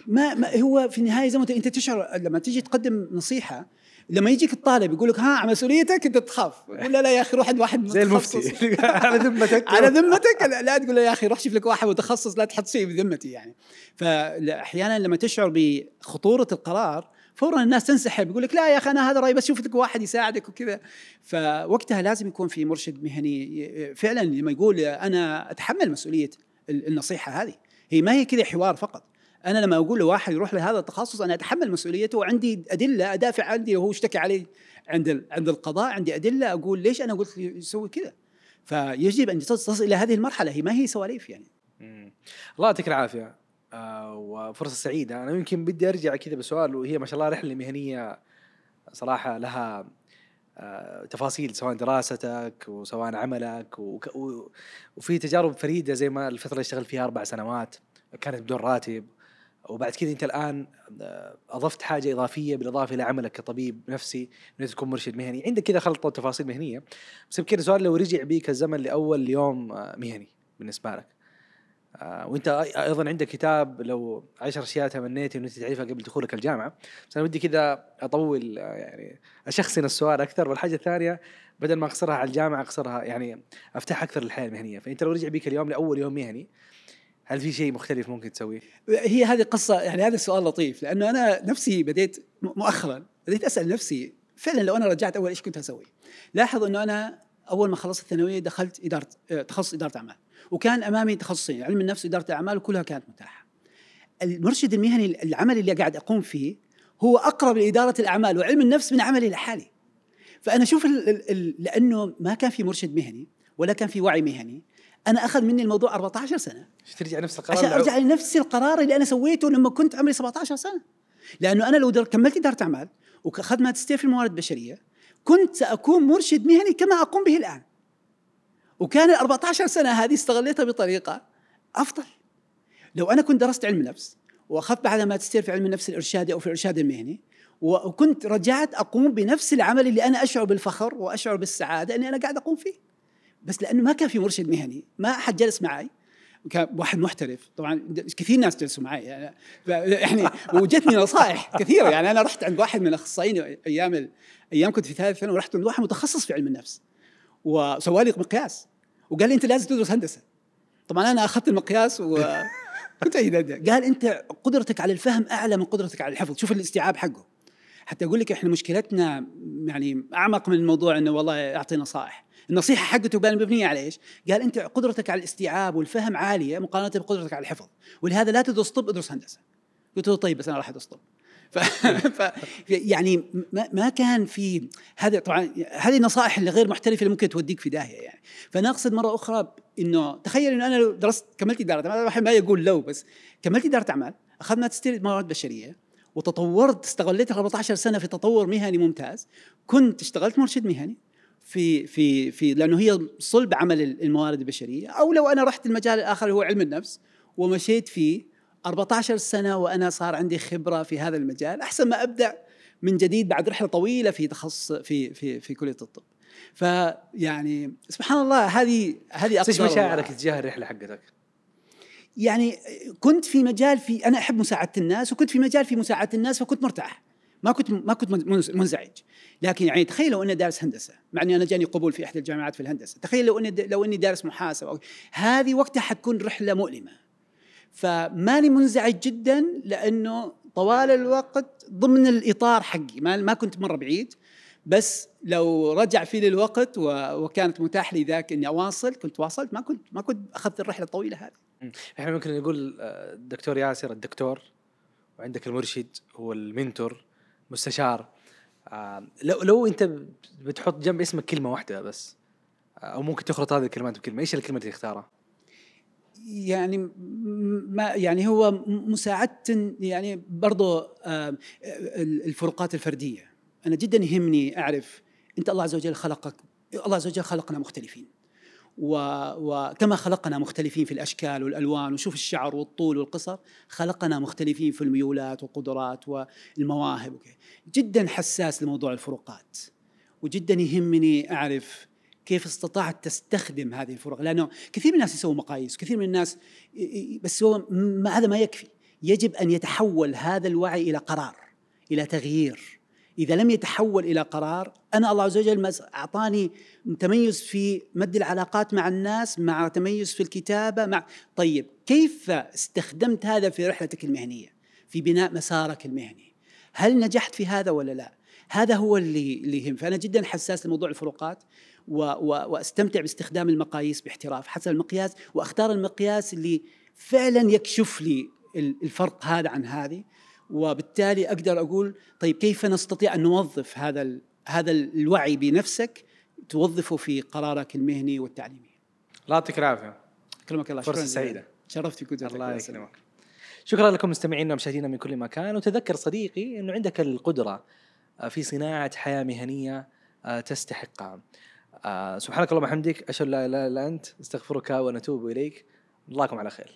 ما, ما هو في النهاية زي ما أنت تشعر لما تيجي تقدم نصيحة لما يجيك الطالب يقول لك ها مسؤوليتك؟ أنت تخاف. يقول لا لا يا أخي روح عند واحد زي متخصص. المفتي على ذمتك. على ذمتك؟ لا, لا تقول له يا أخي روح شوف لك واحد متخصص لا تحط شيء بذمتي يعني. فأحيانا لما تشعر بخطورة القرار فورا الناس تنسحب. يقول لك لا يا أخي أنا هذا رأيي بس شوف لك واحد يساعدك وكذا. فوقتها لازم يكون في مرشد مهني. فعلا لما يقول أنا أتحمل مسؤولية ال- النصيحة هذه هي ما هي كذا حوار فقط. أنا لما أقول لواحد يروح لهذا التخصص أنا أتحمل مسؤوليته وعندي أدلة أدافع عندي وهو اشتكى علي؟ عند عند القضاء عندي أدلة أقول ليش أنا قلت يسوي كذا؟ فيجب أن تصل إلى هذه المرحلة هي ما هي سواليف يعني. الله يعطيك العافية. آه وفرصة سعيدة. أنا يمكن بدي أرجع كذا بسؤال وهي ما شاء الله رحلة مهنية صراحة لها آه تفاصيل سواء دراستك وسواء عملك وفي تجارب فريدة زي ما الفترة اللي اشتغلت فيها أربع سنوات كانت بدون راتب. وبعد كذا أنت الآن آه، أضفت حاجة إضافية بالإضافة إلى عملك كطبيب نفسي انك تكون مرشد مهني. عندك كذا خلطه تفاصيل مهنية بس يمكن السؤال لو رجع بيك الزمن لأول يوم آه، مهني بالنسبة لك آه وأنت أيضا عندك كتاب لو عشر أشياء تمنيت إنه أنت تعرفها قبل دخولك الجامعة بس أنا ودي كذا أطول يعني أشخصن السؤال أكثر والحاجة الثانية بدل ما أقصرها على الجامعة أقصرها يعني أفتح أكثر للحياه المهنية. فأنت لو رجع بيك اليوم لأول يوم مهني هل في شيء مختلف ممكن تسويه؟ هي هذه قصة يعني هذا السؤال لطيف لأنه أنا نفسي بديت مؤخرا بديت أسأل نفسي فعلا لو أنا رجعت أول إيش كنت أسوي؟ لاحظ أنه أنا أول ما خلصت الثانوية دخلت إدارة تخصص إدارة أعمال وكان أمامي تخصصين علم النفس وإدارة الأعمال وكلها كانت متاحة المرشد المهني العمل اللي قاعد أقوم فيه هو أقرب لإدارة الأعمال وعلم النفس من عملي لحالي فأنا أشوف لأنه ما كان في مرشد مهني ولا كان في وعي مهني أنا أخذ مني الموضوع 14 سنة. عشان ترجع نفس القرار عشان أرجع لنفس القرار اللي أنا سويته لما كنت عمري 17 سنة. لأنه أنا لو در كملت إدارة أعمال وأخذت ماجستير في الموارد البشرية كنت ساكون مرشد مهني كما أقوم به الآن. وكان ال 14 سنة هذه استغليتها بطريقة أفضل. لو أنا كنت درست علم نفس وأخذت بعدها ماجستير في علم النفس الارشادي أو في الإرشاد المهني وكنت رجعت أقوم بنفس العمل اللي أنا أشعر بالفخر وأشعر بالسعادة إني أنا قاعد أقوم فيه. بس لأنه ما كان في مرشد مهني ما أحد جلس معي كان واحد محترف. طبعا كثير ناس جلسوا معي يعني, يعني وجتني نصائح كثيرة. يعني أنا رحت عند واحد من الأخصائيين أيام ال- أيام كنت في ثالث ثانوي ورحت عند واحد متخصص في علم النفس وسوى لي مقياس. وقال لي أنت لازم تدرس هندسة. طبعا أنا أخذت المقياس و أيد- قال أنت قدرتك على الفهم أعلى من قدرتك على الحفظ. شوف الاستيعاب حقه. حتى أقول لك إحنا مشكلتنا يعني أعمق من الموضوع إنه والله أعطي نصائح. النصيحة حقته قال مبنية على إيش؟ قال أنت قدرتك على الاستيعاب والفهم عالية مقارنة بقدرتك على الحفظ. ولهذا لا تدرس طب ادرس هندسة. قلت له طيب بس أنا راح أدرس طب. ف... ف... يعني ما, ما كان في هذا طبعا هذه النصائح اللي غير محترفة اللي ممكن توديك في داهية يعني. فانا اقصد مرة أخرى إنه تخيل إنه أنا لو درست كملت إدارة أعمال ما يقول لو بس كملت إدارة أعمال اخذت ماجستير موارد بشرية وتطورت استغليت ال 14 سنة في تطور مهني ممتاز كنت اشتغلت مرشد مهني في في في لأنه هي صلب عمل الموارد البشرية أو لو أنا رحت المجال الآخر اللي هو علم النفس ومشيت فيه 14 سنة وأنا صار عندي خبرة في هذا المجال أحسن ما أبدأ من جديد بعد رحلة طويلة في تخصص في في في كلية الطب فيعني سبحان الله هذه هذه إيش. مشاعرك تجاه الرحلة حقتك؟ يعني كنت في مجال في أنا أحب مساعدة الناس وكنت في مجال في مساعدة الناس فكنت مرتاح ما كنت ما كنت منز- منزعج. لكن يعني تخيل لو أني دارس هندسة مع إني أنا جاني قبول في إحدى الجامعات في الهندسة. تخيل لو أني لو أني دارس محاسبة. أو- هذه وقتها حتكون رحلة مؤلمة. فماني منزعج جدا لأنه طوال الوقت ضمن الإطار حقي. ما ما كنت مرة بعيد. بس لو رجع في الوقت وكانت متاح لي ذاك إني أواصل كنت واصلت. ما كنت ما كنت أخذت الرحلة الطويلة هذه. إحنا ممكن نقول آه، الدكتور ياسر الدكتور وعندك المرشد هو المنتور مستشار آه، لو لو انت بتحط جنب اسمك كلمة واحدة بس آه، أو ممكن تخلط هذه الكلمات بكلمة إيش الكلمة اللي تختارها؟ يعني ما يعني هو مساعدة يعني برضو آه، ال- الفروقات الفردية أنا جدا يهمني أعرف أنت الله عز وجل خلقك الله عز وجل خلقنا مختلفين. وكما خلقنا مختلفين في الأشكال والألوان وشوف الشعر والطول والقصر خلقنا مختلفين في الميولات والقدرات والمواهب. جدا حساس لموضوع الفروقات وجدا يهمني أعرف كيف استطعت تستخدم هذه الفروق لأنه كثير من الناس يسووا مقاييس كثير من الناس بس هو ما هذا ما يكفي يجب أن يتحول هذا الوعي إلى قرار إلى تغيير إذا لم يتحول إلى قرار أنا الله عز وجل أعطاني تميز في مد العلاقات مع الناس مع تميز في الكتابة مع طيب كيف استخدمت هذا في رحلتك المهنية في بناء مسارك المهني؟ هل نجحت في هذا ولا لا؟ هذا هو اللي اللي يهم. فأنا جدا حساس لموضوع الفروقات و و وأستمتع باستخدام المقاييس باحتراف حسب المقياس وأختار المقياس اللي فعلا يكشف لي ال- الفرق هذا عن هذه. وبالتالي أقدر أقول طيب كيف نستطيع أن نوظف هذا هذا الوعي بنفسك توظفه في قرارك المهني والتعليمي. الله يعطيك العافية. كرمك الله. جزيلاً. سعيدة. شرفت في كتبك الله يسلمك. شكرا لكم مستمعينا ومشاهدينا من كل مكان. وتذكر صديقي إنه عندك القدرة آه، في صناعة حياة مهنية آه، تستحقها. آه، سبحانك اللهم وبحمدك أشهد لا إله إلا أنت أستغفرك ونتوب إليك. نراكم على خير.